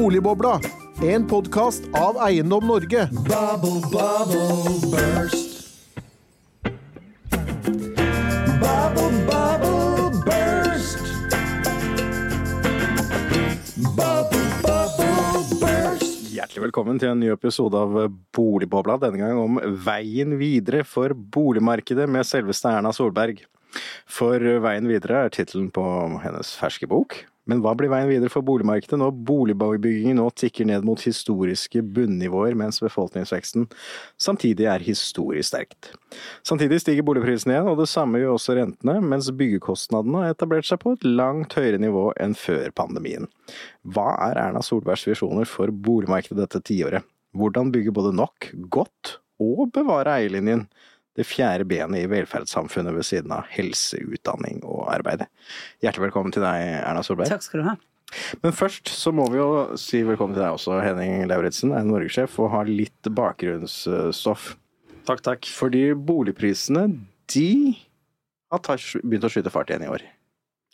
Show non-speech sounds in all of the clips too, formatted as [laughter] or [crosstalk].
Boligbobla, en podkast av Eiendom Norge. Bubble, bubble, burst. Bubble, bubble, burst. Bubble, bubble, burst. Hjertelig velkommen til en ny episode av Boligbobla, denne gang om veien videre for boligmarkedet med selveste Erna Solberg. For Veien videre er tittelen på hennes ferske bok. Men hva blir veien videre for boligmarkedet når boligbyggingen nå tikker ned mot historiske bunnivåer, mens befolkningsveksten samtidig er historisk sterkt? Samtidig stiger boligprisene igjen, og det samme gjør også rentene, mens byggekostnadene har etablert seg på et langt høyere nivå enn før pandemien. Hva er Erna Solbergs visjoner for boligmarkedet dette tiåret? Hvordan bygge både nok, godt og bevare eierlinjen? Det fjerde benet i velferdssamfunnet ved siden av helse, utdanning og arbeid. Hjertelig velkommen til deg, Erna Solberg. Takk skal du ha. Men først så må vi jo si velkommen til deg også, Henning Lauritzen, er norgessjef, og har litt bakgrunnsstoff. Takk, takk. Fordi boligprisene, de har begynt å skyte fart igjen i år.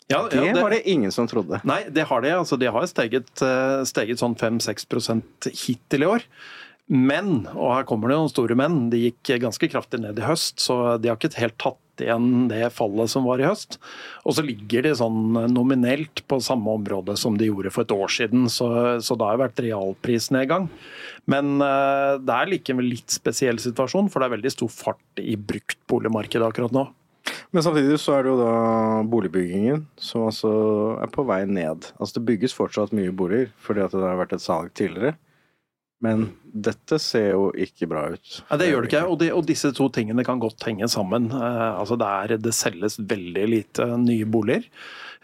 Ja, det, ja, det var det ingen som trodde. Nei, det har de. Altså, de har steget, eh, steget sånn 5-6% hittil i år. Men, og her kommer det noen store menn, de gikk ganske kraftig ned i høst, så de har ikke helt tatt igjen det fallet som var i høst. Og så ligger de sånn nominelt på samme område som de gjorde for et år siden, så, så det har jo vært realprisnedgang. Men uh, det er likevel litt spesiell situasjon, for det er veldig stor fart i bruktboligmarkedet akkurat nå. Men samtidig så er det jo da boligbyggingen som altså er på vei ned. Altså det bygges fortsatt mye boliger fordi at det har vært et salg tidligere. Men dette ser jo ikke bra ut. Ja, det gjør det ikke. Og, de, og, disse to tingene kan godt henge sammen. Eh, altså det, er, det selges veldig lite nye boliger.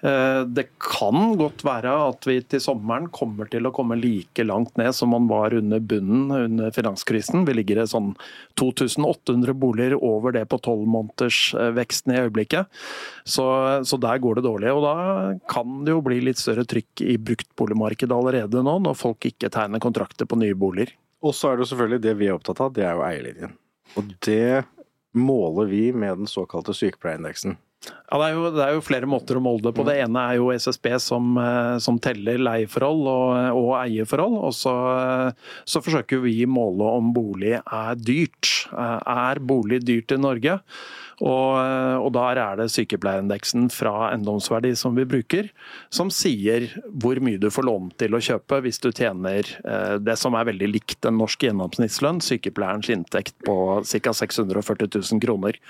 Eh, det kan godt være at vi til sommeren kommer til å komme like langt ned som man var under bunnen under finanskrisen. Vi ligger sånn 2800 boliger over det på tolvmånedersveksten i øyeblikket. Så, så, der går det dårlig. Og da kan det jo bli litt større trykk i bruktboligmarkedet allerede nå, når folk ikke tegner kontrakter på nye boliger. Og så er det jo selvfølgelig det vi er opptatt av, det er jo eierlinjen. Og det måler vi med den såkalte sykepleierindeksen. Ja, det er, jo, det er, jo, flere måter å måle det på. Det ene er jo SSB som, eh, som teller leieforhold og, og eierforhold. Og så, så, forsøker vi å måle om bolig er dyrt. Eh, er bolig dyrt i Norge? Og, og, der er det sykepleierindeksen fra eiendomsverdi som vi bruker, som sier hvor mye du får låne til å kjøpe hvis du tjener eh, det som er veldig likt en norsk gjennomsnittslønn, sykepleierens inntekt på ca. 640 000 kroner.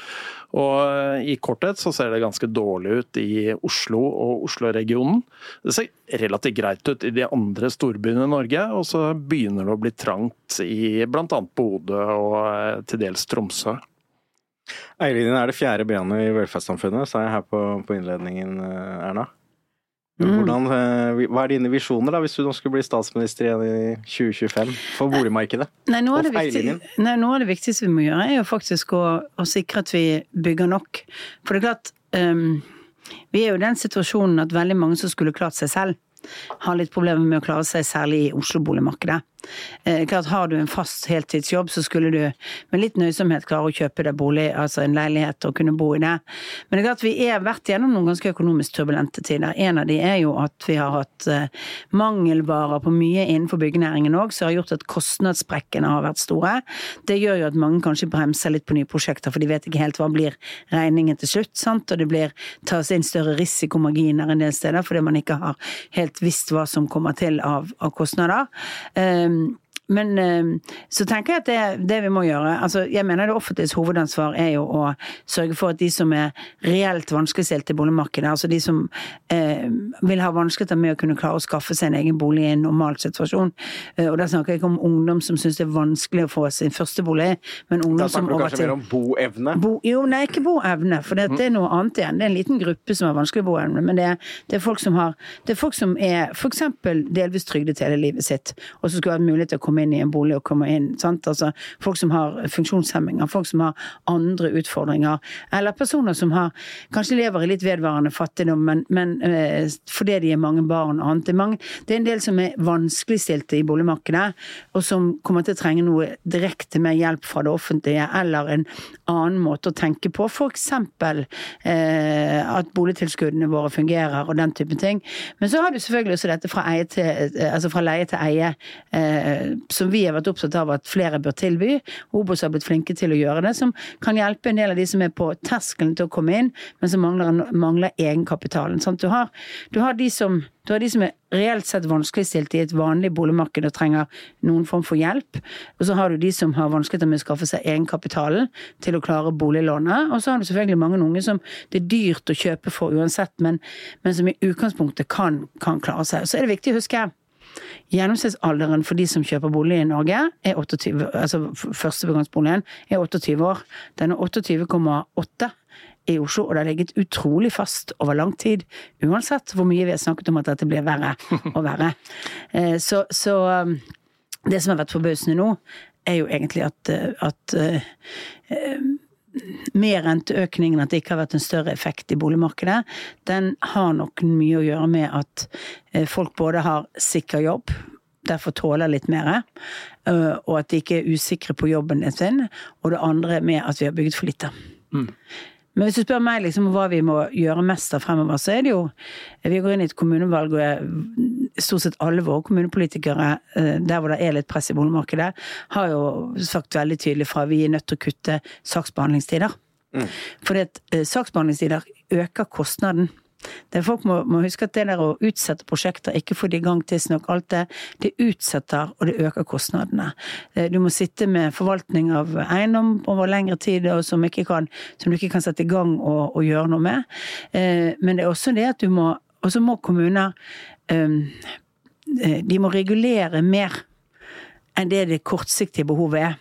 Og eh, I korthet så ser det ganske dårlig ut i Oslo og Oslo-regionen. Det ser relativt greit ut i de andre storbyene i Norge, og så begynner det å bli trangt i bl.a. Bodø og eh, til dels Tromsø. Eierlinjen er det fjerde benet i velferdssamfunnet, sa jeg her på, på innledningen, eh, Erna. Mm. Hvordan, eh, hva er dine visjoner da, hvis du nå skulle bli statsminister igjen i 2025 for boligmarkedet? Nei, noe, av det, viktig, nei, noe av det viktigste vi må gjøre, er jo faktisk å, å sikre at vi bygger nok. For det er klart, um, vi er jo i den situasjonen at veldig mange som skulle klart seg selv, har litt problemer med å klare seg, særlig i Oslo-boligmarkedet. Eh, klart Har du en fast heltidsjobb, så skulle du med litt nøysomhet klare å kjøpe deg bolig, altså en leilighet og kunne bo i det. Men det er klart vi har vært gjennom noen ganske økonomisk turbulente tider. En av de er jo at vi har hatt eh, mangelvarer på mye innenfor byggenæringen òg, som har gjort at kostnadssprekkene har vært store. Det gjør jo at mange kanskje bremser litt på nye prosjekter, for de vet ikke helt hva blir regningen til slutt. sant? Og det blir tas inn større risikomarginer en del steder fordi man ikke har helt visst hva som kommer til av, av kostnader. Um, Um, Men ehm, så tenker jeg at det, det vi må gjøre altså Jeg mener det offentliges hovedansvar er jo å sørge for at de som er reelt vanskeligstilte i boligmarkedet, altså de som eh, vil ha vanskeligheter med å kunne klare å skaffe seg en egen bolig i en normal situasjon, eh, og da snakker jeg ikke om ungdom som syns det er vanskelig å få sin første bolig, men ungdom som over til Da snakker du kanskje mer om boevne? Bo, jo, nei, ikke boevne, for det, det, er noe annet igjen. Det er en liten gruppe som har vanskelig boevne, men det er, det er folk som har Det er folk som er f.eks. delvis trygdet hele livet sitt, og som skulle hatt mulighet til å komme inn i en bolig og komme inn. Altså, folk som har funksjonshemminger, folk som har andre utfordringer, eller personer som har, kanskje lever i litt vedvarende fattigdom, men, men eh, fordi de er mange barn og annet. Det er, mange, det er en del som er vanskeligstilte i boligmarkedet, og som kommer til å trenge noe direkte med hjelp fra det offentlige, eller en annen måte å tenke på. Eksempel eh, at boligtilskuddene våre fungerer og den type ting. Men så har du selvfølgelig også dette fra, til, eh, altså fra leie til eie, eh, som vi har vært opptatt av at flere bør tilby. Obos har blitt flinke til å gjøre det, som kan hjelpe en del av de som er på terskelen til å komme inn, men som mangler, mangler egenkapitalen. Du, har, du, har som, du har de som er reelt sett vanskeligstilt i et vanlig boligmarked og trenger noen form for hjelp. Og så har du de som har vanskeligheter med å skaffe seg egenkapitalen til å klare boliglånet. Og så har du selvfølgelig mange unge som det er dyrt å kjøpe for uansett, men, men som i utgangspunktet kan, kan klare seg. Så er det viktig å huske Gjennomsnittsalderen for de som kjøper bolig i Norge, er 28, altså førstebegangsboligen, er 28 år. Den er 28,8 i Oslo, og det har ligget utrolig fast over lang tid. Uansett hvor mye vi har snakket om at dette blir verre [laughs] og verre. Eh, så, så um, det som har vært forbausende nå, er jo egentlig at, eh, at uh, med renteøkningen, at det ikke har vært en større effekt i boligmarkedet, den har nok mye å gjøre med at eh, folk både har sikker jobb, derfor tåler litt mer, eh, og at de ikke er usikre på jobben sin, og det andre med at vi har bygget for lite. Mm. Men hvis du spør meg liksom hva vi må gjøre mest av fremover, så er det jo Vi går inn i et kommunevalg, og stort sett alle våre kommunepolitikere, eh, der hvor det er litt press i boligmarkedet, har jo sagt veldig tydelig fra vi er nødt til å kutte saksbehandlingstider. Mm. Fordi at eh, saksbehandlingstider øker kostnaden. Det folk må, må, huske at det der å utsette prosjekter, ikke få det i gang tidsnok, alt det, det utsetter og det øker kostnadene. Eh, du må sitte med forvaltning av eiendom over lengre tid som, kan, som du ikke kan sette i gang og, og, gjøre noe med. Eh, men det er også det at du må Og så må kommuner ehm, eh, De må regulere mer enn det det kortsiktige behovet er.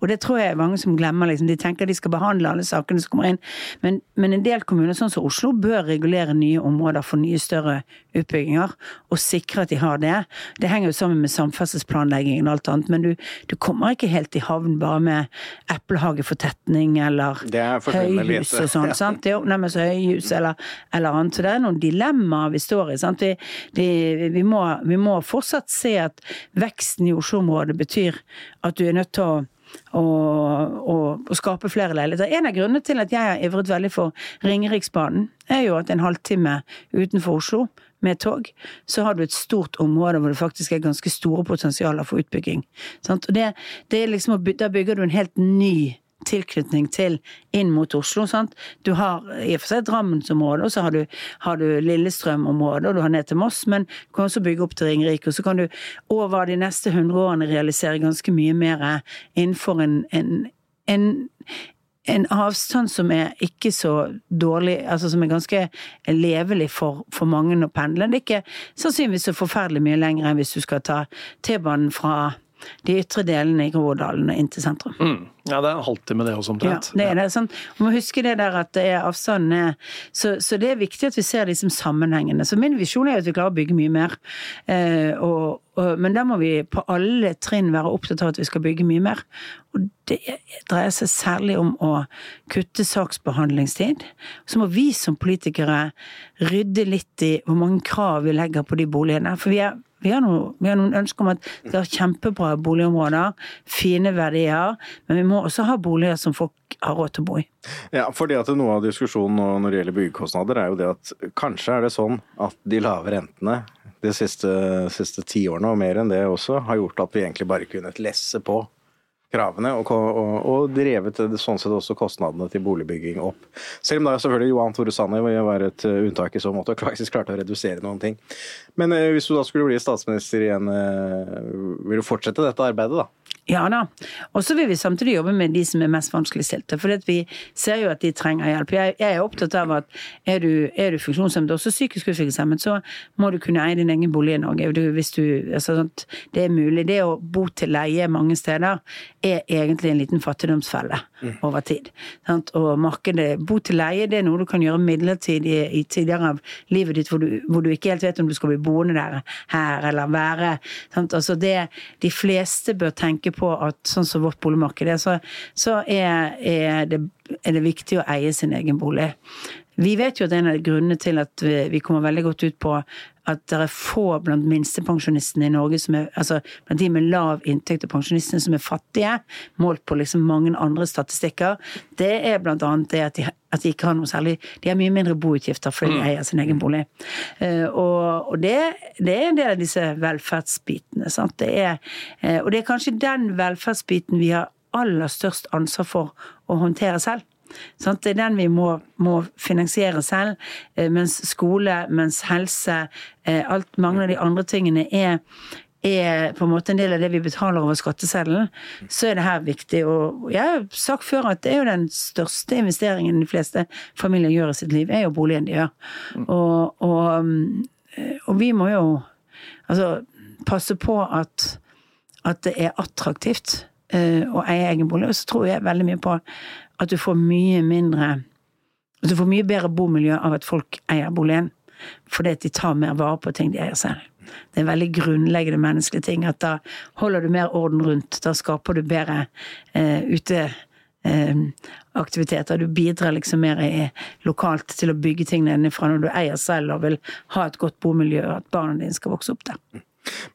Og det tror jeg er mange som glemmer. Liksom. De tenker de skal behandle alle sakene som kommer inn. Men, men, en del kommuner, sånn som Oslo, bør regulere nye områder for nye, større utbygginger. Og sikre at de har det. Det henger jo sammen med samferdselsplanleggingen og alt annet. Men du, du kommer ikke helt i havn bare med eplehagefortetning eller høyhus og sånn. sant? Det er nærmest høyhus eller, eller annet. Så det er noen dilemmaer vi står i. sant? Vi, de, vi, må, vi må fortsatt se at veksten i Oslo-området betyr at du er nødt til å og, og, skape flere leiligheter. En av grunnene til at jeg har ivret veldig for Ringeriksbanen, er jo at en halvtime utenfor Oslo med tog, så har du et stort område hvor det faktisk er ganske store potensialer for utbygging. Det, det liksom, da bygger du en helt ny tilknytning til inn mot Oslo. Sant? Du har i og for seg Drammensområdet, og så har du, du Lillestrøm-området, og du har ned til Moss, men du kan også bygge opp til Ringerike. Og så kan du over de neste hundre årene realisere ganske mye mer innenfor en, en, en en avstand som er ikke så dårlig, altså som er ganske levelig for, for mange å pendle. Det er ikke sannsynligvis så forferdelig mye lenger enn hvis du skal ta T-banen fra de ytre delene i Groruddalen og inn til sentrum. Mm. Ja, det er en halvtime det også, omtrent. Ja, det er det. Sånn. Man må huske det der at det er avstanden er så, så, det er viktig at vi ser de som sammenhengende. Så min visjon er at vi klarer å bygge mye mer. Eh, og, og, men da må vi på alle trinn være opptatt av at vi skal bygge mye mer. Og det dreier seg særlig om å kutte saksbehandlingstid. Så må vi som politikere rydde litt i hvor mange krav vi legger på de boligene. For vi er vi har, noe, vi har, noen ønsker om at vi har kjempebra boligområder, fine verdier, men vi må også ha boliger som folk har råd til å bo i. Ja, fordi at Noe av diskusjonen når det gjelder byggekostnader, er jo det at kanskje er det sånn at de lave rentene de siste, siste tiårene, og mer enn det også, har gjort at vi egentlig bare kunne lesse på kravene, og, og, og drevet sånn sett også kostnadene til boligbygging opp. Selv om da selvfølgelig Johan Tore Sanner være et eh, unntak i så måte, og faktisk klarte å redusere noen ting. Men eh, hvis du da skulle bli statsminister igjen, eh, vil du fortsette dette arbeidet da? Ja da. Og så vil vi samtidig jobbe med de som er mest vanskeligstilte. For vi ser jo at de trenger hjelp. Jeg, jeg er opptatt av at er du, er du funksjonshemmet, også psykisk utviklingshemmet, så må du kunne eie din egen bolig i Norge. Du, hvis du, altså, det er mulig. Det å bo til leie mange steder er egentlig en liten fattigdomsfelle over tid. Sant? Og markedet, bo til leie, det er noe du kan gjøre midlertidig i tider av livet ditt hvor du, hvor du ikke helt vet om du skal bli boende der her eller være. Sant? Altså det, de fleste bør tenke på at sånn som vårt boligmarked er, så, så er, er, det, er det viktig å eie sin egen bolig. Vi vet jo at en av grunnene til at vi, kommer veldig godt ut på at det er få blant minstepensjonistene i Norge som er altså blant de med lav inntekt og pensjonistene som er fattige, målt på liksom mange andre statistikker, det er blant annet det at de, at de ikke har noe særlig De har mye mindre boutgifter fordi de eier sin egen bolig. Eh, og, og det, det, er en del av disse velferdsbitene. Sant? Det er, eh, og det er kanskje den velferdsbiten vi har aller størst ansvar for å håndtere selv. Sant? Det er den vi må, må finansiere selv, eh, mens skole, mens helse, eh, alt, mange av de andre tingene er er på en måte en del av det vi betaler over skatteseddelen, så er det her viktig. Og jeg har sagt før at det er jo den største investeringen de fleste familier gjør i sitt liv, er jo boligen de gjør. Og, og, eh, og vi må jo altså passe på at, at det er attraktivt å eie egen bolig. Og så tror jeg veldig mye på at du får mye mindre At du får mye bedre bomiljø av at folk eier boligen. Fordi at de tar mer vare på ting de eier selv. Det er en veldig grunnleggende menneskelige ting. At da holder du mer orden rundt. Da skaper du bedre eh, uteaktiviteter. aktiviteter. du bidrar liksom mer i, lokalt til å bygge ting nedenfra når du eier selv og vil ha et godt bomiljø, og at barna dine skal vokse opp der.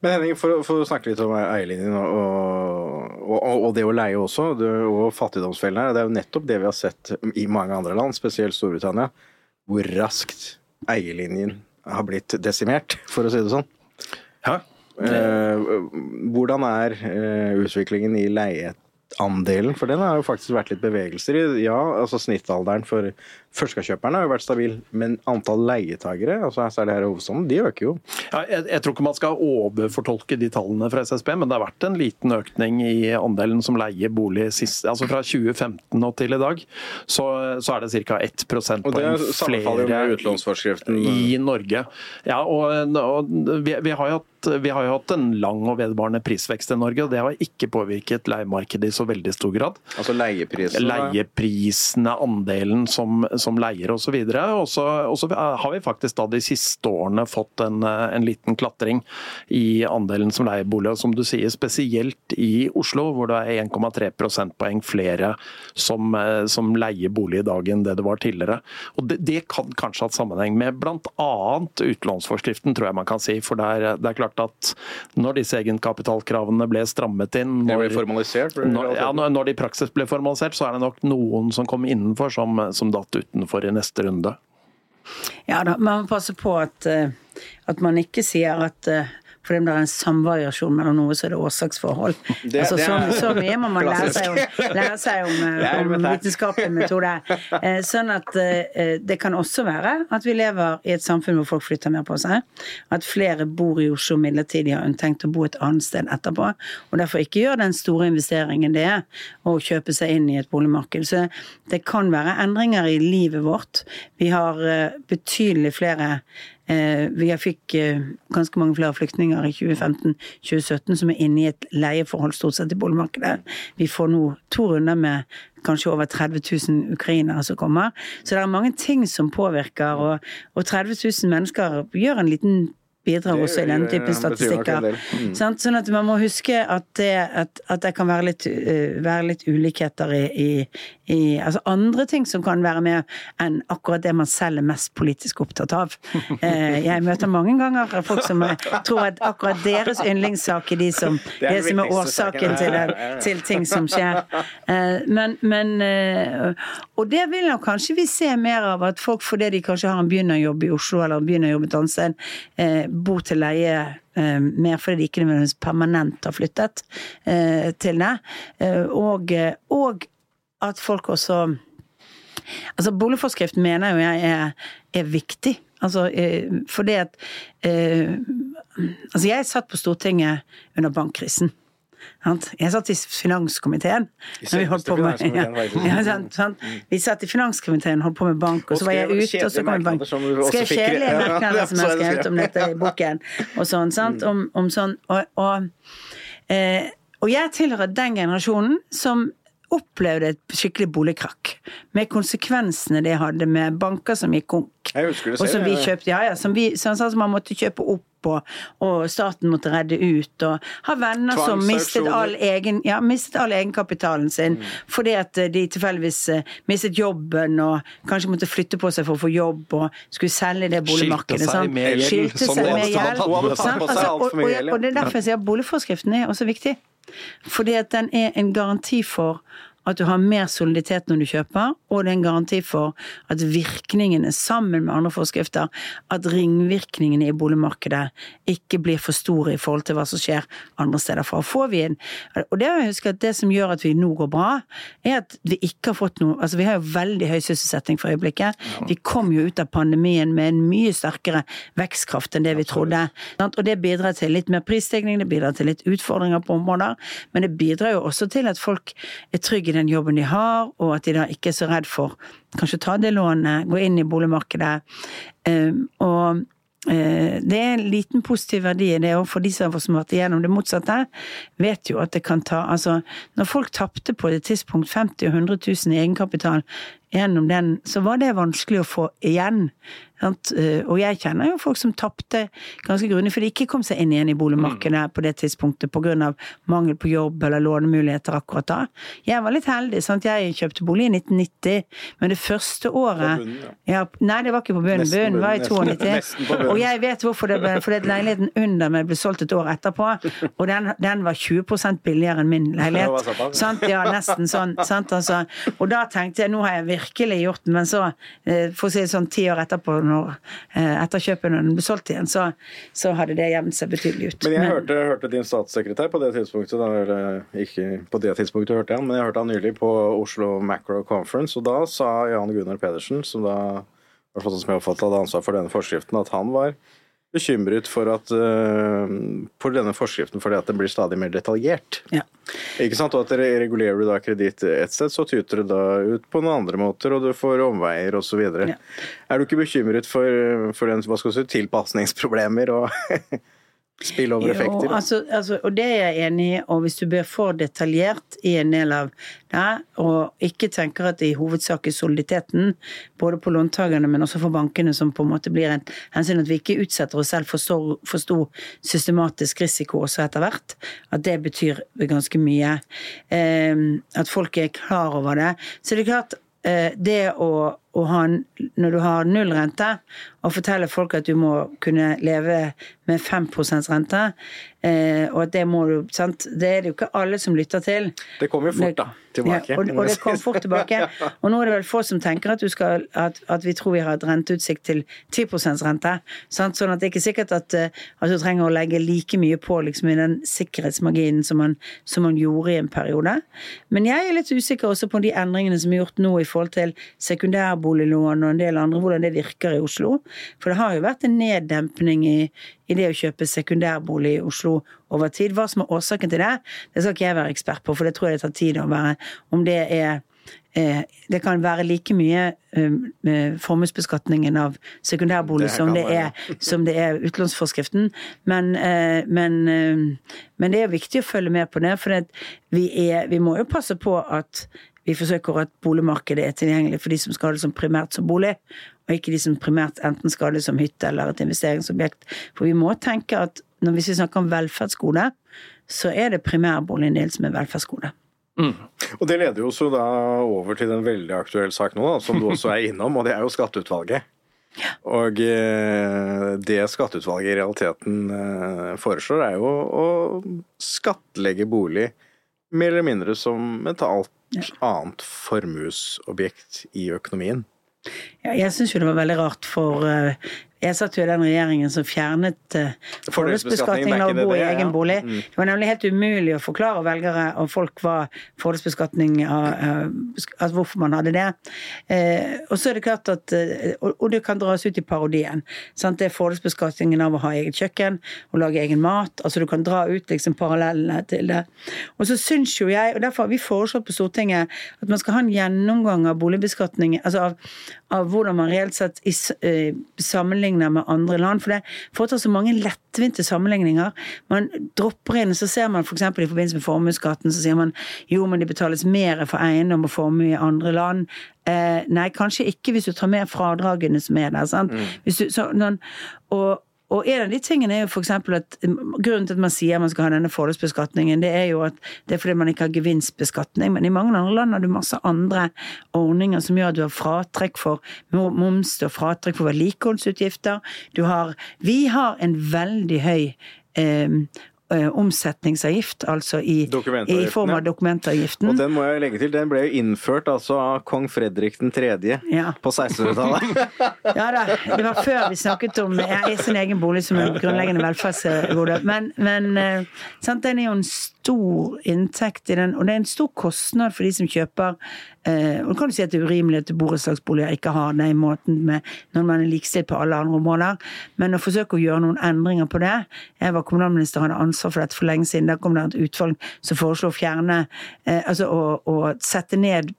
Men Henning, for, for, å snakke litt om eierlinjen og, og, og, det å leie også, det, og fattigdomsfellen her. Det er jo nettopp det vi har sett i mange andre land, spesielt Storbritannia, hvor raskt eierlinjen har blitt desimert, [laughs] for å si det sånn. Ja. Eh, hvordan er eh, utviklingen i leieandelen? For den har jo faktisk vært litt bevegelser i. Ja, altså snittalderen for førstekjøperne har jo vært stabil, men antall leietagere, altså særlig her i hovedstaden, de øker jo. Ja, jeg, jeg, tror ikke man skal overfortolke de tallene fra SSB, men det har vært en liten økning i andelen som leier bolig sist, altså fra 2015 og til i dag. Så, så er det ca. 1 prosentpoeng flere utlånsforskriften i Norge. Ja, og, og vi, vi, har hatt, vi, har jo hatt en lang og vedvarende prisvekst i Norge, og det har ikke påvirket leiemarkedet i så veldig stor grad. Altså leieprisene? Leieprisene, andelen som som leier osv. Og så har vi faktisk da de siste årene fått en, en liten klatring i andelen som leier bolig. Og som du sier, spesielt i Oslo, hvor det er 1,3 prosentpoeng flere som, som, leier bolig i dag enn det det var tidligere. Og Det, det kan kanskje ha sammenheng med bl.a. utlånsforskriften, tror jeg man kan si. For det er, det er klart at når disse egenkapitalkravene ble strammet inn når, ble formalisert? Når, ja, når de i praksis ble formalisert, så er det nok noen som kom innenfor som, som datt utenfor i neste runde. Ja da, man må passe på at, eh, at man ikke sier at eh, fordi om det er en samvariasjon mellom noe, så er det årsaksforhold. [laughs] Det, altså, det er, så, så, mye må man lære seg om, lære seg om, [laughs] eh, om vitenskapelig metode. [laughs] Eh, sånn at eh, det kan også være at vi lever i et samfunn hvor folk flytter mer på seg. At flere bor i Oslo midlertidig og har tenkt å bo et annet sted etterpå. Og derfor ikke gjør den store investeringen det er å kjøpe seg inn i et boligmarked. Så det kan være endringer i livet vårt. Vi har betydelig flere vi fikk eh, ganske mange flere flyktninger i 2015-2017 som er inne i et leieforhold stort sett i boligmarkedet. Vi får nå to runder med kanskje over 30 000 ukrainere som kommer. Så det er mange ting som påvirker, og, og 30 000 mennesker gjør en liten bidrar også i denne typen statistikker. Mm. Sånn at man må huske at det, at, at det kan være litt, uh, være litt ulikheter i, i, i, Altså andre ting som kan være med enn akkurat det man selv er mest politisk opptatt av. Uh, [laughs] jeg møter mange ganger folk som tror at akkurat deres yndlingssak er de som, det, er det som er årsaken til, det, til, ting som skjer. Uh, men, men Og det vil nok kanskje vi se mer av, at folk fordi de kanskje har en begynnerjobb i Oslo eller en begynnerjobb et annet sted, bor til leie eh, mer fordi de ikke nødvendigvis permanent har flyttet eh, til det. Eh, og, og, at folk også Altså Boligforskriften mener jo jeg er, er viktig. Altså, fordi at Altså, jeg satt på Stortinget under bankkrisen. Jeg satt i finanskomiteen. Når vi holdt på med, [laughs] ja, sant, sant. Vi satt i finanskomiteen holdt på med bank, og så var jeg ute, og så kom bank. Skrev kjedelige merknader som jeg skrev om dette i boken, og sånn. sant, mm. om, om sånn, og, og, eh, og jeg tilhører den generasjonen som opplevde et skikkelig boligkrakk. Med konsekvensene det hadde med banker som gikk konk. Og som vi kjøpte, ja, ja, som, vi, sånn som man måtte kjøpe opp, og, og staten måtte redde ut. Og ha venner som mistet all, egen, ja, mistet all egenkapitalen sin fordi at eh, de tilfeldigvis eh, mistet jobben og kanskje måtte flytte på seg for å få jobb og skulle selge det boligmarkedet. Skilte seg med gjeld, seg Altså, alt og, og, og det er derfor jeg sier at boligforskriften er også viktig. Fordi at den er en garanti for at du har mer soliditet når du kjøper, og det er en garanti for at virkningene sammen med andre forskrifter, at ringvirkningene i boligmarkedet ikke blir for store i forhold til hva som skjer andre steder fra. Får vi en, og det, jeg huske at det som gjør at vi nå går bra, er at vi ikke har fått noe altså Vi har jo veldig høy sysselsetting for øyeblikket. Vi kom jo ut av pandemien med en mye sterkere vekstkraft enn det vi trodde. Og det bidrar til litt mer prisstigning, det bidrar til litt utfordringer på områder, men det bidrar jo også til at folk er trygge den jobben de har, og at de da ikke er så redd for kanskje å ta det lånet, gå inn i boligmarkedet. Um, og eh, det er en liten positiv verdi i det, òg, for de som har vært igjennom det motsatte, vet jo at det kan ta Altså, når folk tapte på et tidspunkt 50 og 100 000 i egenkapital gjennom den, så var det vanskelig å få igjen. Sant? Eh, Og jeg kjenner jo folk som tapte ganske grundig, for de ikke kom seg inn igjen i boligmarkedet på det tidspunktet pga. mangel på jobb eller lånemuligheter akkurat da. Jeg var litt heldig. Sant? Jeg kjøpte bolig i 1990, men det første året bunnen, ja, Nei, det var ikke på bunnen. Bunnen var i bunnen, 92. nesten på bunnen. Og jeg vet hvorfor det ble, fordi leiligheten under meg ble solgt et år etterpå, og den, den var 20% billigere enn min leilighet. Sant? Ja, nesten sånn. Sant? Altså. Og da tenkte jeg nå har jeg virkelig gjort den, men så, eh, for å si det sånn, ti år etterpå, når, eh, etter kjøpet når den ble solgt igjen, så, så hadde det jevnet seg betydelig ut. Men jeg hørte, hørte din statssekretær på det tidspunktet, da, eller, ikke på det tidspunktet hørte jeg han, men jeg hørte han nylig på Oslo Macro Conference, og da sa Jan Gunnar Pedersen, som da, i hvert fall sånn som jeg oppfattet, hadde ansvar for denne forskriften, at han var bekymret for at uh, på denne forskriften fordi at den blir stadig mer detaljert. Ja. Ikke sant? Og at re- regulerer du da kreditt et sted, så tyter det da ut på noen andre måter, og du får omveier osv. Ja. Er du ikke bekymret for, for den, hva skal du si, tilpasningsproblemer og [laughs] spillover-effekter? Altså, altså, og det er jeg enig i, og hvis du blir for detaljert i en del av det, og ikke tenker at det i hovedsak er soliditeten, både på låntakerne, men også for bankene, som på en måte blir en hensyn at vi ikke utsetter oss selv for stor, for stor systematisk risiko også etter hvert, at det betyr ganske mye. Eh, at folk er klar over det. Så det er klart, eh, det å, å ha, når du har null rente, og fortelle folk at du må kunne leve med 5 rente, eh, og at det må du sant? Det er det jo ikke alle som lytter til. Det kommer jo fort, da. Tilbake. Ja, og, og det kom fort tilbake. [laughs] Og nå er det vel få som tenker at, du skal, at, at vi tror vi har et renteutsikt til 10 rente. Sant? Sånn at det er ikke sikkert at, eh, at du trenger å legge like mye på liksom, i den sikkerhetsmarginen som man, som man gjorde i en periode. Men jeg er litt usikker også på de endringene som er gjort nå i forhold til sekundærboliglån og en del andre, hvordan det virker i Oslo. For det har jo vært en neddempning i, i det å kjøpe sekundærbolig i Oslo over tid. Hva som er årsaken til det, det skal ikke jeg være ekspert på, for det tror jeg det tar tid å være. Om det er eh, det kan være like mye eh, formuesbeskatningen av sekundærbolig Det som, det er, som det er utlånsforskriften. Men, eh, men, men det er viktig å følge med på det, for vi, er, vi må jo passe på at vi forsøker at boligmarkedet er tilgjengelig for de som skal ha det som primært som bolig, og ikke de som primært enten skal ha det som hytte eller et investeringsobjekt. For vi må tenke at når vi snakker om velferdsgode, så er det primærboligen din som er velferdsgode. Og det leder jo også da over til en veldig aktuell sak nå, da, som du også er innom, og det er jo skatteutvalget. Og eh, det skatteutvalget i realiteten eh, foreslår, er jo å skattlegge bolig mer eller mindre som et alt annet formuesobjekt i økonomien. Ja, jeg syns jo det var veldig rart, for eh, jeg satt jo i den regjeringen som fjernet uh, fordelsbeskatningen av å bo i egen bolig. Mm. Det var nemlig helt umulig å forklare velgere og folk hva fordelsbeskatning av eh, altså hvorfor man hadde det. Eh, og så er det klart at eh, og, det kan dras ut i parodien. Sant? Det er fordelsbeskatningen av å ha eget kjøkken og lage egen mat. Altså du kan dra ut liksom parallellene til det. Og så syns jo jeg, og derfor har vi foreslått på Stortinget at man skal ha en gjennomgang av boligbeskatning, altså av, av hvordan man reelt sett i, eh, sammenligner sammenligner med andre land. For det foretar så mange lettvinte sammenligninger. Man dropper inn, så ser man f.eks. For i forbindelse med formuesskatten, så sier man jo, men det betales mer for eiendom og formue i andre land. Eh, nei, kanskje ikke hvis du tar med fradragene som er der. sant? Hvis du, så, noen, og, og en av de tingene er jo eksempel at grunnen til at man sier man skal ha denne fordelsbeskatningen, det er jo at det er fordi man ikke har gevinstbeskatning. Men i mange andre land har du masse andre ordninger som gjør at du har fratrekk for moms, har fratrekk for vedlikeholdsutgifter. Vi har en veldig høy eh, omsetningsavgift, altså i, i form av dokumentavgiften. Og den må jeg legge til, den ble jo innført altså av kong Fredrik 3. Ja. på 1600-tallet. [laughs] Ja da, det var før vi snakket om jeg, sin egen bolig som en grunnleggende velferdsgode. Men, men eh, sant, den er jo en stor inntekt i den, og det er en stor kostnad for de som kjøper. eh, Og du kan jo si at det er urimelig at borettslagsboliger ikke har den måten med, når man er likestilt på alle andre områder, men å forsøke å gjøre noen endringer på det Jeg var kommunalminister og hadde ansvar for dette for lenge siden. Da kom det et utvalg som foreslo å fjerne eh, Altså å, å sette ned,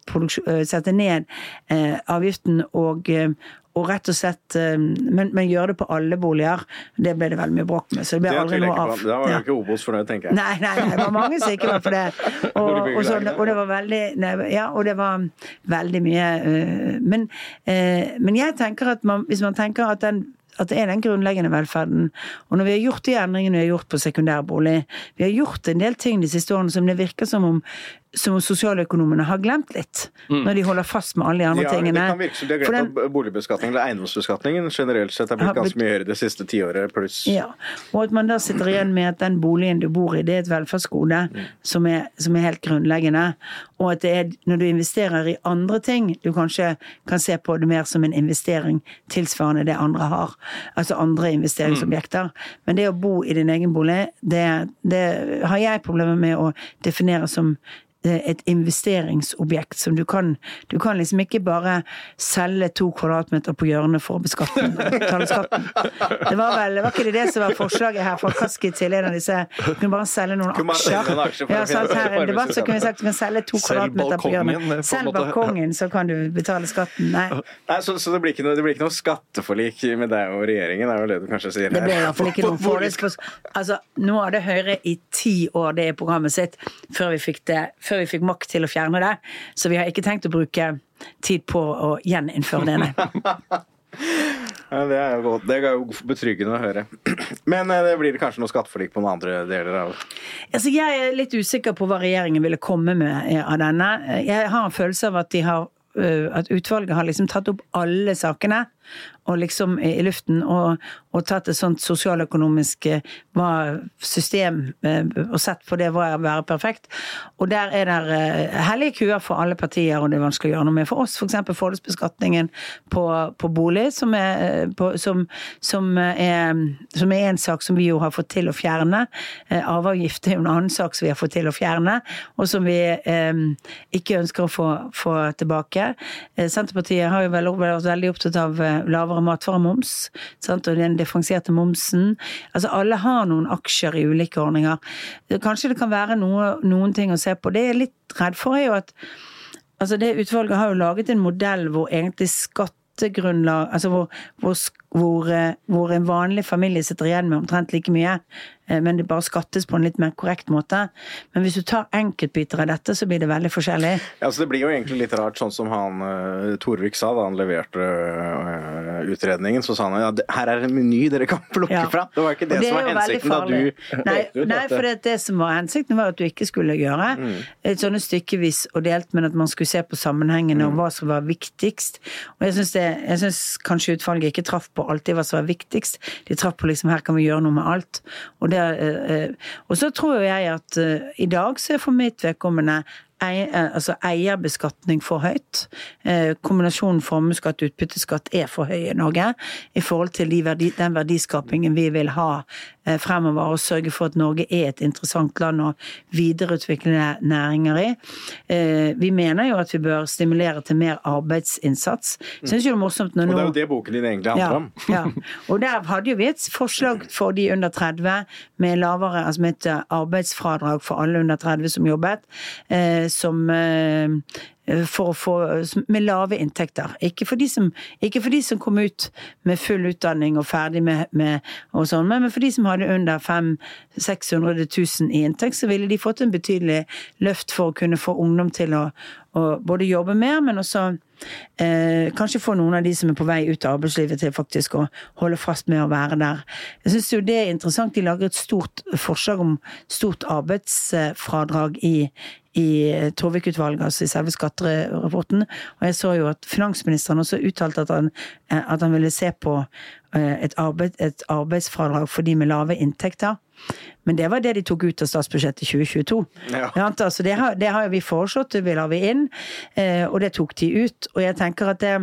eh, sette ned eh, avgiften og eh, og rett og slett eh, men, men gjøre det på alle boliger. Det ble det veldig mye bråk med. Så det ble Det aldri noe av. på. Da var jo ikke Obos fornøyd, tenker jeg. Nei, nei, nei, det var mange som ikke var for det. [laughs] Og, og, så, og det var veldig nei, Ja, og det var veldig mye øh, men, øh, men jeg tenker at man, hvis man tenker at den at det er den grunnleggende velferden. Og når vi har gjort de endringene vi har gjort på sekundærbolig, vi har gjort en del ting de siste årene som det virker som om, som om sosialøkonomene har glemt litt. Når de holder fast med alle de andre Ja, tingene. det kan virke som de har glemt den- at boligbeskatningen eller eiendomsbeskatningen generelt sett har blitt ganske blitt- mye høyere det siste tiåret pluss. Ja, og at man da sitter igjen med at den boligen du bor i, det er et velferdsgode som, er, som er helt grunnleggende. Og at det er når du investerer i andre ting, du kanskje kan se på det mer som en investering tilsvarende det andre har. Altså andre investeringsobjekter. Men det å bo i din egen bolig, det, det har jeg problemer med å definere som et investeringsobjekt som du kan Du kan liksom ikke bare selge to kvadratmeter på hjørnet for å beskatte betale skatten. Det var vel det var ikke det det som var forslaget her fra Kaski til en av disse Du kunne bare selge noen aksjer. Ja, sant, her i en debatt så kunne vi sagt du kan selge to kvadratmeter på hjørnet. selv Selg balkongen, så kan du betale skatten. Nei. Nei, så, så det, blir noe, det blir ikke noe skatteforlik med deg og regjeringen, er vel det du kanskje sier Det ble i hvert fall ikke noen forlik. Altså, nå hadde Høyre i ti år det i programmet sitt før vi, fikk det, før vi fikk makt til å fjerne det. Så vi har ikke tenkt å bruke tid på å gjeninnføre det, nei. [laughs] Ja, det er jo godt. Det er jo betryggende å høre. Men eh, det blir kanskje noe skatteforlik på noen andre deler av Altså, jeg er litt usikker på hva regjeringen ville komme med eh, av denne. Jeg har en følelse av at de har øh, at utvalget har liksom tatt opp alle sakene og liksom i luften og, og tatt et sånt sosialøkonomisk eh, system eh, og sett på det hva er å være perfekt. Og der er det eh, hellige kuer for alle partier, og det er vanskelig å gjøre noe med. For oss f.eks. For fordelsbeskatningen på, på bolig, som er, på, som, som, er, som er en sak som vi jo har fått til å fjerne. Arveavgift er en annen sak som vi har fått til å fjerne, og som vi eh, ikke ønsker å få, få tilbake. Senterpartiet har jo vært veldig opptatt av lavere matvaremoms, sant? og den differensierte momsen. Altså alle har noen aksjer i ulike ordninger. Kanskje det kan være noe, noen ting å se på. Det jeg er litt redd for, er jo at Altså det Utvalget har jo laget en modell hvor egentlig skatt Altså hvor, hvor, hvor, eh, hvor en vanlig familie sitter igjen med omtrent like mye, men det bare skattes på en litt mer korrekt måte. Men hvis du tar enkeltbiter av dette, så blir det veldig forskjellig. Ja, så Det blir jo egentlig litt rart, sånn som han uh, Torvik sa da han leverte øh, utredningen. Så sa han ja, her er en meny dere kan plukke Ja. fra. Det var ikke det, det som var hensikten da du [laughs] Nei, nei for det, det som var hensikten var at du ikke skulle gjøre et sånne stykkevis og delt, men at man skulle se på sammenhengene og hva som var viktigst. Og jeg syns, kanskje utvalget ikke traff på alltid hva som var viktigst. De traff på liksom her kan vi gjøre noe med alt. Og, det, eh, eh, og så tror jeg at eh, i dag så er for mitt vedkommende eh, eierbeskatning for høyt. Eh, Kombinasjonen formuesskatt og utbytteskatt er for høy i Norge i forhold til de verdi, den verdiskapingen vi vil ha eh, fremover, og sørge for at Norge er et interessant land å videreutvikle næringer i. Eh, Vi mener jo at vi bør stimulere til mer arbeidsinnsats. Synes jo det er morsomt når Og det er jo det boken din egentlig handler om. [laughs] ja. Og der hadde jo vi et forslag for de under 30 med lavere altså med et arbeidsfradrag for alle under 30 som jobbet, eh, eh, som eh, for å få, med lave inntekter. Ikke for, de som, ikke for de som kom ut med full utdanning og ferdig med, med og sånn, men for de som hadde under 500 600 000 i inntekt, så ville de fått en betydelig løft for å kunne få ungdom til å, å både jobbe mer, men også eh, kanskje få noen av de som er på vei ut av arbeidslivet til faktisk å holde fast med å være der. Jeg syns jo det er interessant. De lager et stort forslag om stort arbeidsfradrag i, i Torvik-utvalget, altså i selve skatterapporten. Og jeg så jo at finansministeren også uttalte at han, eh, at han ville se på eh, et, arbeid, et arbeidsfradrag for de med lave inntekter. Men det var det de tok ut av statsbudsjettet 2022. Ja. Altså, det, har, det har vi foreslått, det la vi inn, eh, og det tok de ut. Og jeg tenker at det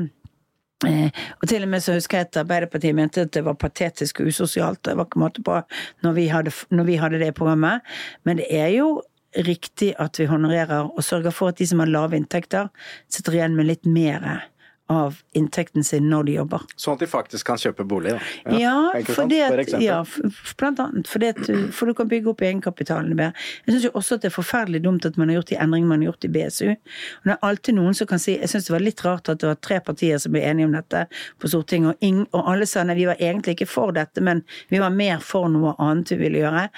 og til og med så husker jeg at Arbeiderpartiet mente at det var patetisk og usosialt. Det var ikke måte på når vi, hadde, når vi hadde det i programmet. Men det er jo riktig at vi honorerer og sørger for at de som har lave inntekter, sitter igjen med litt mer av inntekten sin når de jobber. Sånn at de faktisk kan kjøpe bolig, da. Ja, ja for sant? det For at, eksempel. ja, blant annet. For, det at du, for du kan bygge opp egenkapitalen bedre. Jeg syns også at det er forferdelig dumt at man har gjort de endringene man har gjort i BSU. Og det er alltid noen som kan si Jeg syns det var litt rart at det var tre partier som ble enige om dette på Stortinget, og, ing, og alle sa nei, vi var egentlig ikke for dette, men vi var mer for noe annet vi ville gjøre.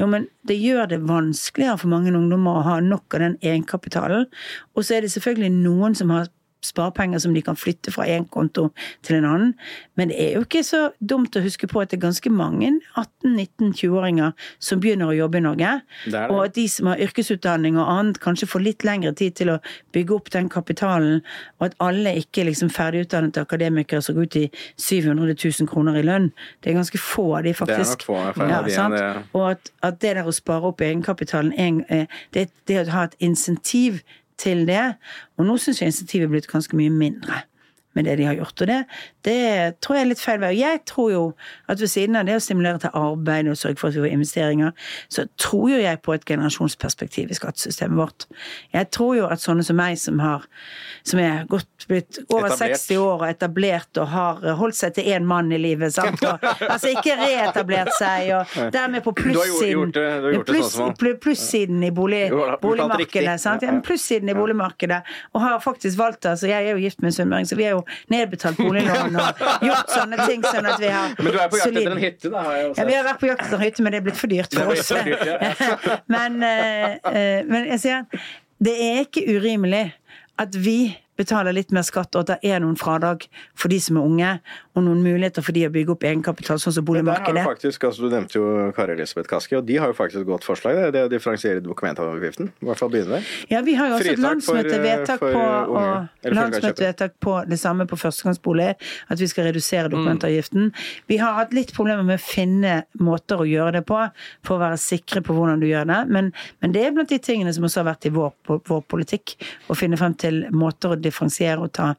Jo, men det gjør det vanskeligere for mange ungdommer å ha nok av den egenkapitalen. Og så er det selvfølgelig noen som har sparepenger som de kan flytte fra en konto til en annen. Men det er jo ikke så dumt å huske på at det er ganske mange 18-19-20-åringer som begynner å jobbe i Norge. Det det. Og at de som har yrkesutdanning og annet, kanskje får litt lengre tid til å bygge opp den kapitalen. Og at alle ikke liksom ferdigutdannede akademikere som går ut i 700 000 kroner i lønn. Det er ganske få av de, faktisk. få ja, de. Og at, at det der å spare opp egenkapitalen, eh, det, det å ha et insentiv til det. Og nå syns jeg insentivet er blitt ganske mye mindre med det de har gjort. Og det, det tror jeg er litt feil vei. Jeg tror jo at ved siden av det å stimulere til arbeid og sørge for at vi får investeringer, så tror jo jeg på et generasjonsperspektiv i skattesystemet vårt. Jeg tror jo at sånne som meg, som har som er godt blitt over Etablert. 60 år og etablert og har holdt seg til én mann i livet, sant? Og, altså ikke reetablert seg, og dermed på plussiden pluss- sånn plussiden i bolig, boligmarkedet. Sant? Ja, plussiden i boligmarkedet. Og har faktisk valgt det. Altså, jeg er jo gift med en sunnmøring, så vi er jo nedbetalt boliglån og gjort sånne ting. sånn at vi har Men du er på jakt etter en hytte, da? Har jeg også. ja, vi har vært på jakt etter en hytte, men det er blitt for dyrt for oss. Dyrt, ja. [laughs] men, eh, eh, men jeg sier, det er ikke urimelig at vi betaler litt mer skatt, og at det er noen fradrag for de som er unge, og noen muligheter for de å bygge opp egenkapital, sånn som boligmarkedet. faktisk, altså Du nevnte jo Kari Elisabeth Kaski, og de har jo faktisk et godt forslag. Det, det å differensiere dokumentavgiften. I hvert fall begynne der. Ja, vi har jo også Fritak et landsmøtevedtak på, unge, og, landsmøtevedtak på det samme på førstegangsbolig, at vi skal redusere dokumentavgiften. Vi har hatt litt problemer med å finne måter å gjøre det på, for å være sikre på hvordan du gjør det. Men, men det er blant de tingene som også har vært i vår, vår politikk, å finne frem til måter å differensiere og ta,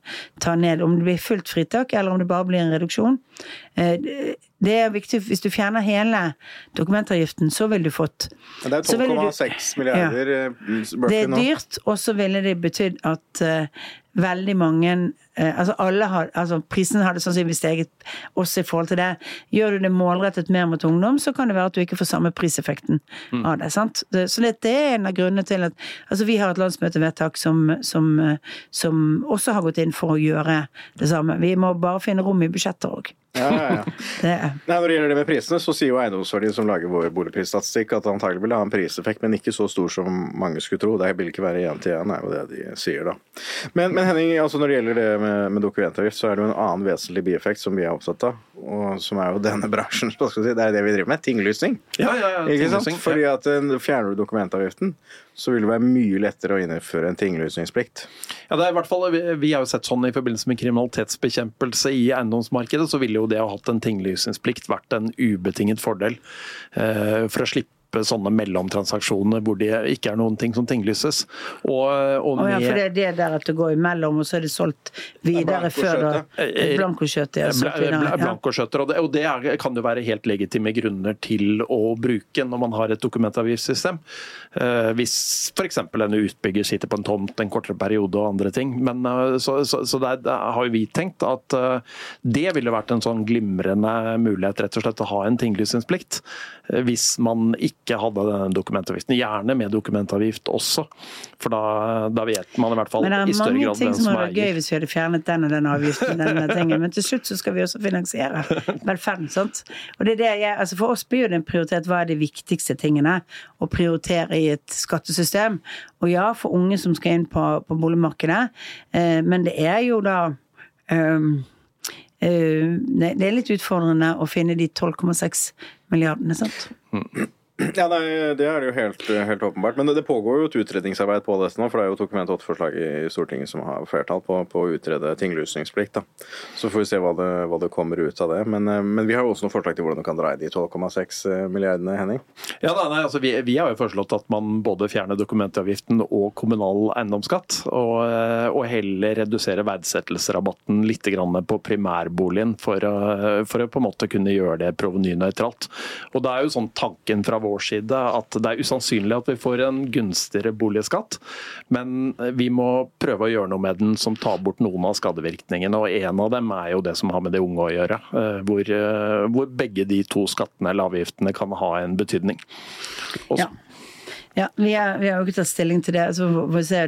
ta ned. Om det blir fullt fritak, eller om det bare blir en reduksjon. Eh, Det er viktig, Hvis du fjerner hele dokumentavgiften, så ville du fått det er så ville du- 12,6 milliarder ja, det er dyrt, og så ville det betydd at uh, veldig mange uh, Altså alle har Altså prisen hadde sannsynligvis steget også i forhold til det. Gjør du det målrettet mer mot ungdom, så kan det være at du ikke får samme priseffekten av det. sant? Så det, det er en av grunnene til at Altså vi har et landsmøtevedtak som, som, eh, som også har gått inn for å gjøre det samme. Vi må bare finne rom i budsjettet òg. Ja, ja, ja. [laughs] Det, Nei, når det gjelder det med prisene, så sier jo Eiendomsverdien som lager vår boligprisstatistikk at det antagelig vil ha en priseffekt, men ikke så stor som mange skulle tro. Det vil ikke være én til én, er jo det de sier da. Men, men Henning, altså når det gjelder det med, med dokumentavgift, så er det jo en annen vesentlig bieffekt som vi er opptatt av, og som er jo denne bransjen, [laughs] skal si, det er det vi driver med, tinglysning. Ja, ja, ja, Ikke sant? Fordi at eh, fjerner du dokumentavgiften, så vil det være mye lettere å innføre en tinglysningsplikt. Ja, det er i hvert fall, vi, vi har jo sett sånn I forbindelse med kriminalitetsbekjempelse i eiendomsmarkedet, så ville jo det å ha hatt en tinglysningsplikt vært en ubetinget fordel. Eh, for å slippe sånne mellomtransaksjoner hvor det ikke er noen ting som tinglyses. Og, og Å ja, for det er det der at det går imellom, og så er det solgt videre før da Blankoskjøtet. Blankokjøttet er solgt Bla- videre. bla- Ja. Blankoskjøtter, og det, og det er, kan jo være helt legitime grunner til å bruke når man har et dokumentavgiftssystem. Uh, hvis f.eks. en utbygger sitter på en tomt en kortere periode og andre ting. Men, uh, så så, så der, der har jo vi tenkt at uh, det ville vært en sånn glimrende mulighet rett og slett å ha en tinglysningsplikt. eh, Hvis man ikke ikke hadde denne dokumentavgiften. Gjerne med dokumentavgift også, for da, da vet man i hvert fall i større grad Men det er mange ting som som hadde vært gøy hvis vi hadde fjernet den og den avgiften. denne [laughs] tingen. Men til slutt så skal vi også finansiere [laughs] velferden. sant? Og det er det jeg, altså For oss blir det en prioritet. Hva er de viktigste tingene å prioritere i et skattesystem? Og ja, for unge som skal inn på, på boligmarkedet, eh, men det er jo da um, det er litt utfordrende å finne de 12,6 milliardene, sant? Ja, nei, Det er jo helt, helt åpenbart. Men det, det pågår jo et utredningsarbeid på dette nå. For det er jo et Dokument 8-forslag i Stortinget som har flertall på, på å utrede tinglysningsplikt. Så får vi se hva det, hva det kommer ut av det. Men, eh, men vi har jo også noen forslag til hvordan du kan dreie de 12,6 milliardene, Henning. Ja, da, nei, altså vi, vi har jo foreslått at man både fjerner dokumentavgiften og kommunal eiendomsskatt, og, eh, og heller redusere verdsettelsesrabatten litt på primærboligen for, for å på en måte kunne gjøre det provenynøytralt. Og det er jo sånn tanken fra vår side at det er usannsynlig at vi får en gunstigere boligskatt, men vi må prøve å gjøre noe med den som tar bort noen av skadevirkningene, og en av dem er jo det som har med de unge å gjøre, eh, hvor, eh, hvor begge de to skattene eller avgiftene kan ha en betydning. Også, Ja. Ja, vi, er, vi har jo ikke tatt stilling til det. Altså,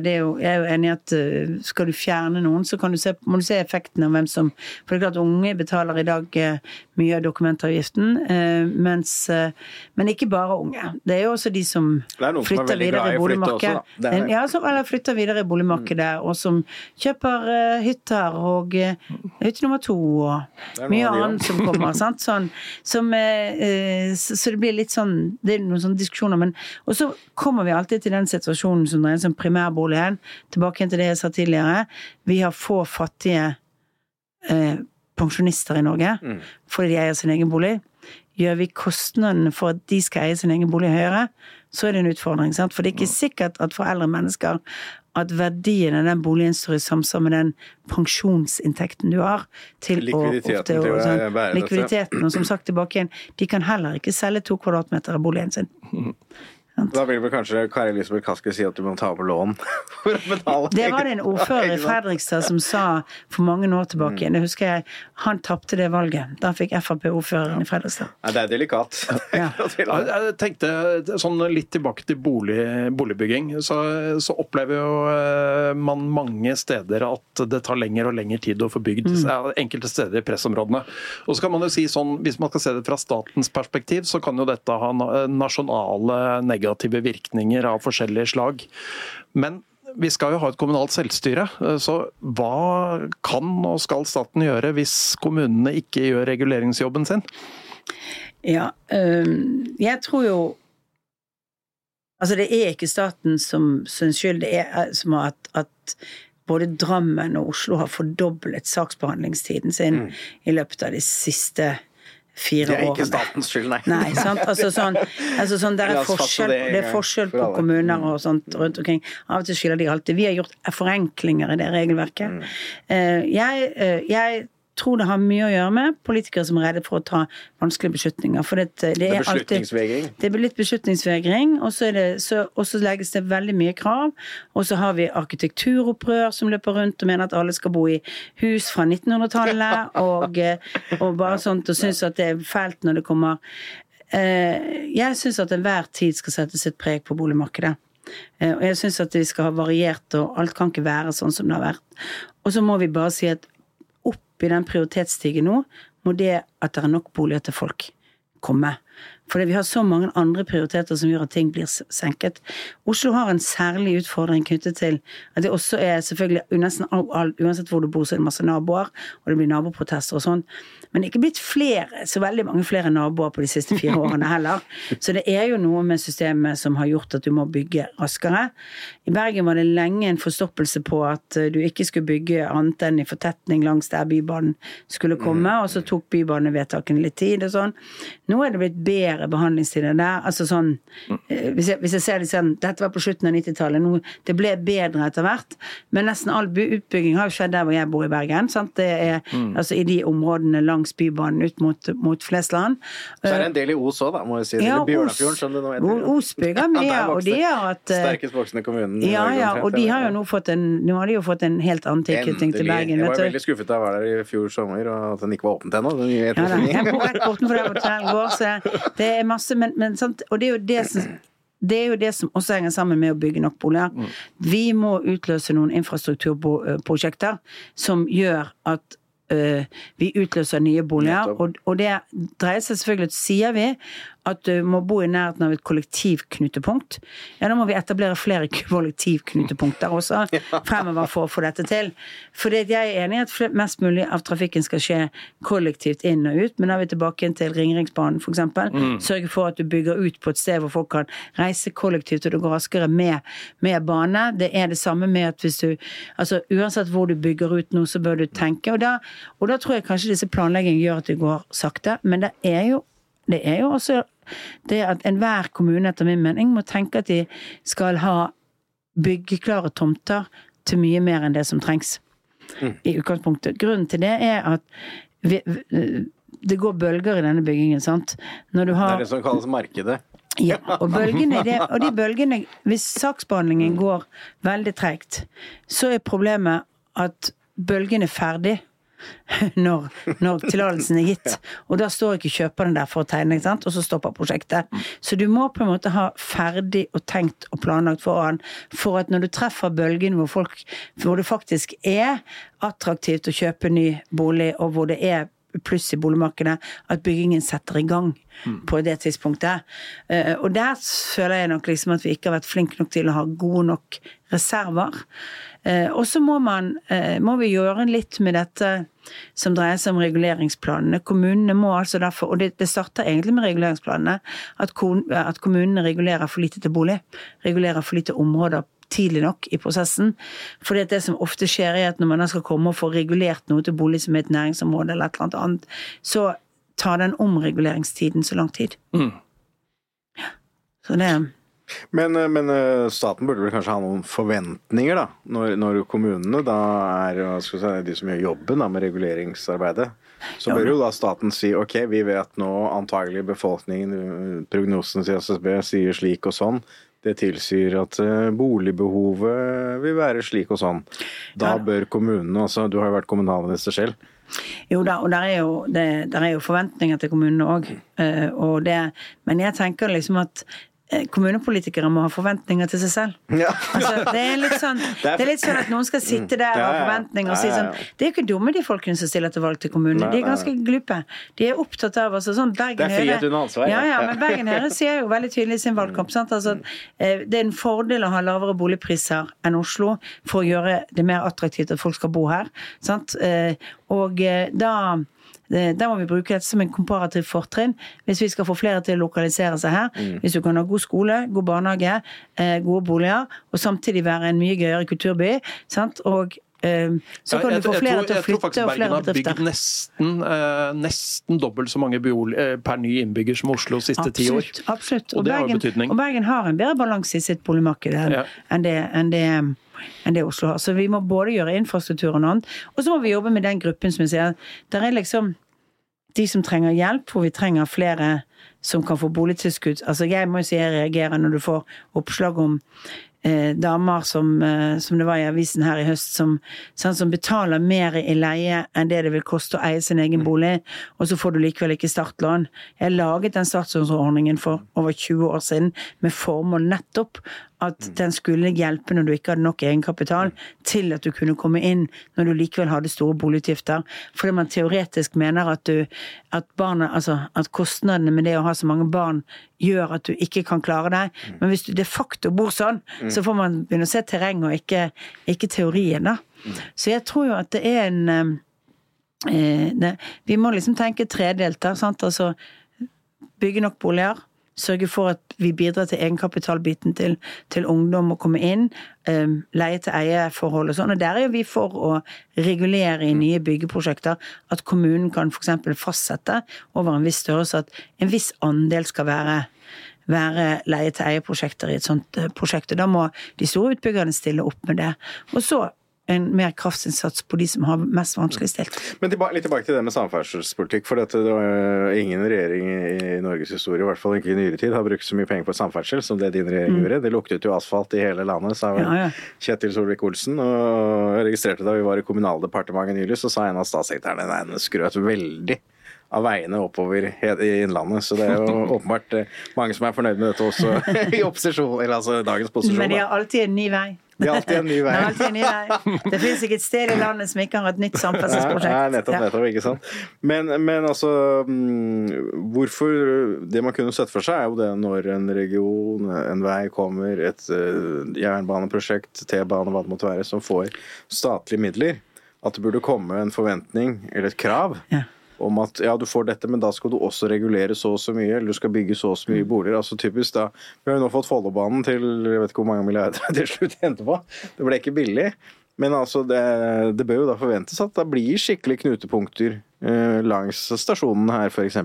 det er jo, jeg er jo enig i at uh, skal du fjerne noen, så kan du se, må du se effekten av hvem som For det er klart unge betaler i dag uh, mye av dokumentavgiften, uh, mens Men ikke bare unge. Det er jo også de som er er flytter videre i også, boligmarkedet. er. Ja, som, eller flytter videre i boligmarkedet, og som kjøper hytter og hytte nummer to og mye annet som kommer. [laughs] sant? Sånn, som, eh, eh, så, så det blir litt sånn Det er noen sånne diskusjoner. Men, og så kommer vi alltid til den situasjonen som dreier seg om primærboligen. Tilbake til det jeg sa tidligere. Vi har få fattige eh, pensjonister i Norge fordi de eier sin egen bolig. Gjør vi kostnadene for at de skal eie sin egen bolig høyere, så er det en utfordring. Sant? For det er ikke sikkert at for eldre mennesker at verdien av den boligen står i samsvar med den pensjonsinntekten du har. Til Likviditeten å- ofte, og, sånn. Likviditeten, og som sagt tilbake igjen, de kan heller ikke selge to kvadratmeter av boligen sin. [laughs] Da vil vel kanskje Kari Elisabeth Kaski si at du må ta opp lån [laughs] for å betale Det var det en [laughs] ordfører i Fredrikstad som sa for mange år tilbake. Det husker jeg. Han tapte det valget. Da fikk Frp ordføreren i Fredrikstad. [laughs] Ja, det er delikat. Ja. Jeg tenkte sånn litt tilbake til bolig, boligbygging. Så, så opplever jo eh, man mange steder at det tar lengre og lengre tid å få bygd mm. enkelte steder i pressområdene. Og så kan man jo si sånn, Hvis man skal se det fra statens perspektiv, så kan jo dette ha nasjonale negative virkninger av forskjellige slag. Men vi skal jo ha et kommunalt selvstyre, eh, så hva kan og skal staten gjøre hvis kommunene ikke gjør reguleringsjobben sin? Ja, øhm, jeg tror jo Altså, det er ikke staten som sin skyld. Det er eh, som at, at både Drammen og Oslo har fordoblet saksbehandlingstiden sin i løpet av de siste fire Det er årene. ikke statens skyld, nei. Nei? Altså sånn, [laughs] altså sånn der er forskjell, det er forskjell på kommuner og sånt rundt omkring. Av og til skylder de alltid. Vi har gjort forenklinger i det regelverket. Mm. Eh, Jeg, eh, jeg tror det har mye å gjøre med politikere som er redde for å ta vanskelige beslutninger. For det, det Det er er alltid beslutningsvegring. det blir litt beslutningsvegring, og så, er det, så, og legges det veldig mye krav. Og så har vi arkitekturopprør som løper rundt og mener at alle skal bo i hus fra 1900-tallet, [laughs] og, eh, og bare sånt, og syns at det er fælt når det kommer Eh, Jeg syns at enhver tid skal sette sitt preg på boligmarkedet. Eh, Og jeg syns at vi skal ha variert, og alt kan ikke være sånn som det har vært. Og så må vi bare si at i den prioritetsstigen nå, må det at det er nok boliger til folk, komme. Fordi vi har så mange andre prioriteter som gjør at ting blir senket. Oslo har en særlig utfordring knyttet til at det også er selvfølgelig Uansett hvor du bor, så er det masse naboer, og det blir naboprotester og sånn. Men det er ikke blitt flere, så veldig mange flere naboer på de siste fire årene heller. Så det er jo noe med systemet som har gjort at du må bygge raskere. I Bergen var det lenge en forstoppelse på at eh, du ikke skulle bygge annet enn i fortetning langs der Bybanen skulle komme, og så tok bybanevedtakene litt tid og sånn. Nå er det blitt bedre behandlingstider der. Altså sånn eh, Hvis jeg, hvis jeg ser det sånn Dette var på slutten av 90-tallet. Det ble bedre etter hvert, men nesten all utbygging har jo skjedd der hvor jeg bor i Bergen. Sant? Det er altså i de områdene langs Bybanen ut mot, mot Flesland. Så er det en del i Os òg, da, må jeg si. Ja, Bjørnafjorden, som det nå heter. Os bygger mye, [laughs] ja, og de er har hatt eh, Sterkest voksende kommunen. Ja, ja, og de har jo nå fått en Nå har de jo fått en helt annen tilknytning til. Bergen. Jeg var veldig skuffet da jeg var der i fjor sommer, og at den ikke var åpnet ennå. Ja, da, jeg bor rett bortenfor der hvor tunnelen går, så det Det er masse, men, men sant, og det er jo det som det er jo det som også henger sammen med å bygge nok boliger. Vi må utløse noen infrastrukturprosjekter som gjør at vi utløser nye boliger. Og, og det dreier seg selvfølgelig sier vi at du må bo i nærheten av et kollektivknutepunkt. Ja, da må vi etablere flere [laughs] kollektivknutepunkter også fremover for å få dette til. For jeg er enig i at mest mulig av trafikken skal skje kollektivt inn og ut, men da er vi tilbake til Ringeriksbanen f.eks. Mm. Sørge for at du bygger ut på et sted hvor folk kan reise kollektivt, og det går raskere med, med bane. Det er det samme med at hvis du Altså uansett hvor du bygger ut noe, så bør du tenke. Og da, og da tror jeg kanskje disse planleggingene gjør at det går sakte, men det er jo det er jo også det at enhver kommune etter min mening må tenke at de skal ha byggeklare tomter til mye mer enn det som trengs. I utgangspunktet. Grunnen til det er at vi, det går bølger i denne byggingen. sant? Når du Det er det som kalles markedet. ja, og, bølgene, det, og de bølgene Hvis saksbehandlingen går veldig tregt, så er problemet at bølgen er ferdig [laughs] når, når tillatelsen er gitt. Og da står ikke kjøperne der for å tegne, ikke sant? og så stopper prosjektet. Så du må på en måte ha ferdig og tenkt og planlagt foran for at når du treffer bølgen hvor, folk, hvor det faktisk er attraktivt å kjøpe ny bolig, og hvor det er pluss i boligmarkedet, at byggingen setter i gang på det tidspunktet. Eh, Og der føler jeg nok liksom at vi ikke har vært flinke nok til å ha gode nok reserver. Eh, Og så må, man, eh, må vi gjøre litt med dette som dreier seg om reguleringsplanene. Kommunene må altså derfor, og det, det starter egentlig med reguleringsplanene, at, kon- at kommunene regulerer for lite til bolig. Regulerer for lite områder tidlig nok i prosessen. For det som ofte skjer er at når man da skal komme og få regulert noe til bolig som er et næringsområde eller et eller annet annet, så tar den omreguleringstiden så lang tid. Ja. Så det Men, eh, men eh, staten burde vel kanskje ha noen forventninger, da, når, når kommunene da er si, de som gjør jobben da, med reguleringsarbeidet. Så bør jo da staten si ok, vi vet nå antagelig befolkningen, prognosene prognosen til SSB sier slik og sånn. Det tilsier at eh, boligbehovet vil være slik og sånn. Da bør kommunene altså, Du har jo vært kommunalminister selv. Jo da, og der er jo, det, der er jo forventninger til kommunene òg. Men jeg tenker liksom at eh, kommunepolitikere må ha forventninger til seg selv. [laughs] Ja. Altså, det, er sånn, [laughs] Det er- litt sånn at noen skal sitte der og ha forventninger og si sånn. Det er jo ikke dumme, de folkene som stiller til valg til kommunene. De er ganske glupe. De er opptatt av altså, sånn Bergen Det er frihet under ansvar, Ja, ja. men Bergen Høyre sier jo veldig tydelig i sin valgkamp sant? Altså, at eh, det er en fordel å ha lavere boligpriser enn Oslo for å gjøre det mer attraktivt at folk skal bo her. Sant? Eh, Og eh, da Da må vi bruke dette som en komparativ fortrinn hvis vi skal få flere til å lokalisere seg her. Mm. Hvis du kan ha god skole, god barnehage, eh, gode boliger, og samtidig være en mye gøyere kulturby. Sant? Og eh, så kan Ja, du få flere til å jeg tror flytte faktisk og Bergen har bygd nesten, eh, nesten dobbelt så mange bolig, eh, per ny innbygger som Oslo de siste ti år. Absolutt. Og, Og det har jo Bergen, betydning. og Bergen har en bedre balanse i sitt boligmarked enn Ja. enn det, enn det enn det Oslo har. Så vi må både gjøre infrastruktur og noe annet, og så må vi jobbe med den gruppen som jeg sier. Der er liksom de som trenger hjelp, hvor vi trenger flere som kan få boligtilskudd. Altså jeg må jo si jeg reagerer når du får oppslag om eh, damer som, eh, som det var i avisen her i høst, som, sånn, som betaler mer i leie enn det det vil koste å eie sin egen bolig, og så får du likevel ikke startlån. Jeg laget den startlånsordningen for over 20 år siden med formål nettopp at den skulle hjelpe når du ikke hadde nok egenkapital, til at du kunne komme inn når du likevel hadde store boligutgifter. Fordi man teoretisk mener at, du, at, barna, altså, at kostnadene med det å ha så mange barn gjør at du ikke kan klare deg. Men hvis du de facto bor sånn, så får man begynne å se terreng og ikke, ikke teorien, da. Så jeg tror jo at det er en eh, eh, det, Vi må liksom tenke tredelt da. sant. Altså bygge nok boliger. Sørge for at vi bidrar til egenkapitalbiten til, til ungdom å komme inn. Um, leie til eie-forhold og sånn. Og der er jo vi for å regulere i nye byggeprosjekter at kommunen kan f.eks. fastsette over en viss størrelse at en viss andel skal være være leie-til-eie-prosjekter i et sånt eh, prosjekt. Og da må de store utbyggerne stille opp med det. Og så en mer kraftinnsats på de som har mest vanskeligstilt. Men tilbake, litt tilbake til det med samferdselspolitikk. For dette, det ingen regjering i Norges historie, i hvert fall ikke i nyere tid, har brukt så mye penger på samferdsel som det din regjering gjorde. Det luktet jo asfalt i hele landet, sa Mm. Ja, ja. Kjetil Solvik-Olsen. Og jeg registrerte da vi var i Kommunaldepartementet nylig, så sa en av statssekretærene nei, den skrøt veldig av veiene oppover i Innlandet. Så det er jo [laughs] åpenbart eh, mange som er fornøyd med dette også [laughs] i opposisjon, eller altså dagens posisjon. Men de har alltid en ny vei. De har alltid en ny vei. De en ny vei. Det finnes ikke et sted i landet som ikke har et nytt samferdselsprosjekt. nei, nettopp, nettopp, ikke sant. Men, men altså mm, Hvorfor Det man kunne sett for seg, er jo det når en region, en vei kommer, et eh, jernbaneprosjekt, T-bane, hva det måtte være, som får statlige midler, at det burde komme en forventning, eller et krav, Ja. Om at ja, du får dette, men da skal du også regulere så og så mye, eller du skal bygge så og så mye boliger. Altså typisk da, Vi har jo nå fått Follobanen til jeg vet ikke hvor mange milliarder [laughs] til slutt endte på. Det ble ikke billig. Men altså, det, det bør jo da forventes at det blir skikkelig knutepunkter langs stasjonen her, f.eks.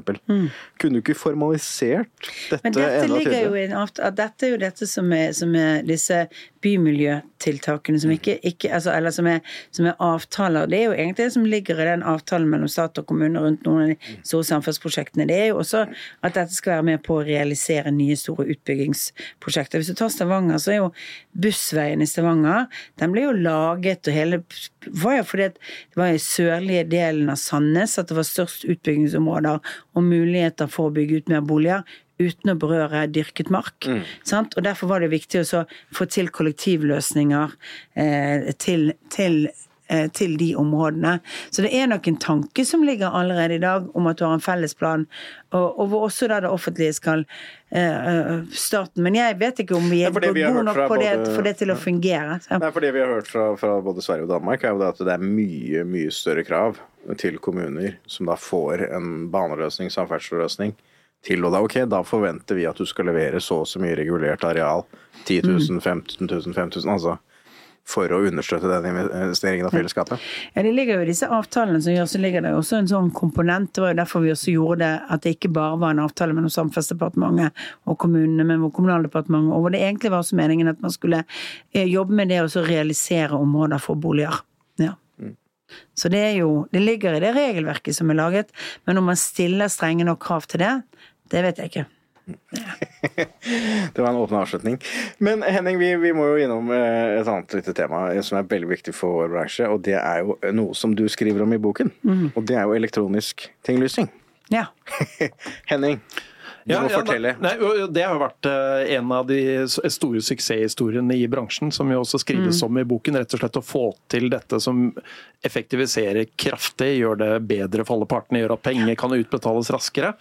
Kunne du ikke formalisert dette, Men dette enda tydeligere? dette er jo dette som er, som er disse bymiljøtiltakene som ikke, ikke altså, Eller som er, som er avtaler. Det er jo egentlig det som ligger i den avtalen mellom stat og kommune rundt noen av de store samferdselsprosjektene. Det er jo også at dette skal være med på å realisere nye store utbyggingsprosjekter. Hvis du tar Stavanger, så er jo bussveien i Stavanger Den ble jo laget og hele var jo fordi det var i sørlige delen av Sandnes at det var størst utbyggingsområder og muligheter for å bygge ut mer boliger uten å berøre dyrket mark. Sant? Og Derfor var det viktig å så få til kollektivløsninger eh, til, til, til de områdene. Så det er nok en tanke som ligger allerede i dag om at du har en felles plan, og, og hvor også da det offentlige skal uh, eh, Staten. Men jeg vet ikke om vi er gode nok på det, både- for det til å fungere. Så. Nei, for Det vi har hørt fra, fra både Sverige og Danmark, er jo det at det er mye mye større krav til kommuner som da får en baneløsning, samferdselsløsning, til og da ok, da forventer vi at du skal levere så og så mye regulert areal. 10 000, 15 000, 5000, altså. For å understøtte den investeringen av fellesskapet. Ja, Det ligger jo i disse avtalene som gjør, så ligger det også en sånn komponent. Det var jo derfor vi også gjorde det, at det ikke bare var en avtale mellom Samferdselsdepartementet og kommunene, men hvor Kommunaldepartementet, og hvor det egentlig var også meningen at man skulle eh, jobbe med det og så realisere områder for boliger. Ja. Så det jo, det ligger i det regelverket som er laget, men om man stiller strenge nok krav til det, det vet jeg ikke. [laughs] Det var en åpen avslutning. Men Henning, vi, vi må jo innom eh, et annet lite tema eh, som er veldig viktig for vår bransje, og det er jo noe som du skriver om i boken. Og det er jo elektronisk tinglysing. Ja. [laughs] Henning, du må fortelle. Nei, det har jo vært eh, en av de store suksesshistoriene i bransjen, som jo også skrives om i boken. Rett og slett å få til dette som effektiviserer kraftig, gjør det bedre for alle partene, gjør at penger kan utbetales raskere,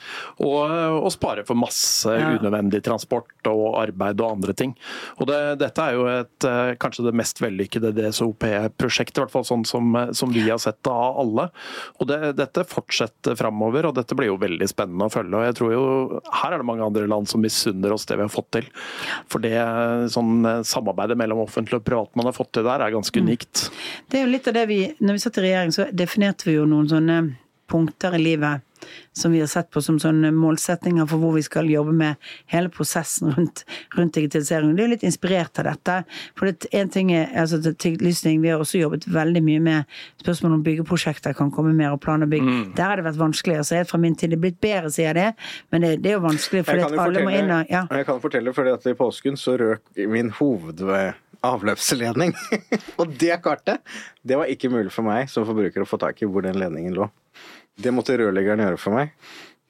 og, og spare for masse Ja. unødvendig transport og arbeid og andre ting. Og det, dette er jo et, eh, kanskje det mest vellykkede DSOP-prosjektet, i hvert fall sånn som, som vi har sett av alle. Og det, dette fortsetter framover, og dette blir jo veldig spennende å følge. og jeg tror jo her er det mange andre land som misunner oss det vi har fått til. For det sånn eh, samarbeidet mellom offentlig og privat man har fått til der, er ganske unikt. Det er jo litt av det vi Når vi satt i regjering, så definerte vi jo noen sånne punkter i livet som vi har sett på som sånne målsetninger for hvor vi skal jobbe med hele prosessen rundt, rundt digitalisering. Det er litt inspirert av dette. For det, en ting er altså, til Vi har også jobbet veldig mye med spørsmål om byggeprosjekter kan komme mer og plan og bygg. Der har det vært vanskelig. altså fra min tid det er blitt bedre, sier jeg det, men det, det er jo vanskelig fordi jo alle må inn og ja. jeg kan fortelle fordi at i påsken så røk min hovedavløpsledning. [laughs] og det kartet, det var ikke mulig for meg som forbruker å få tak i hvor den ledningen lå. Det måtte rørleggeren gjøre for meg,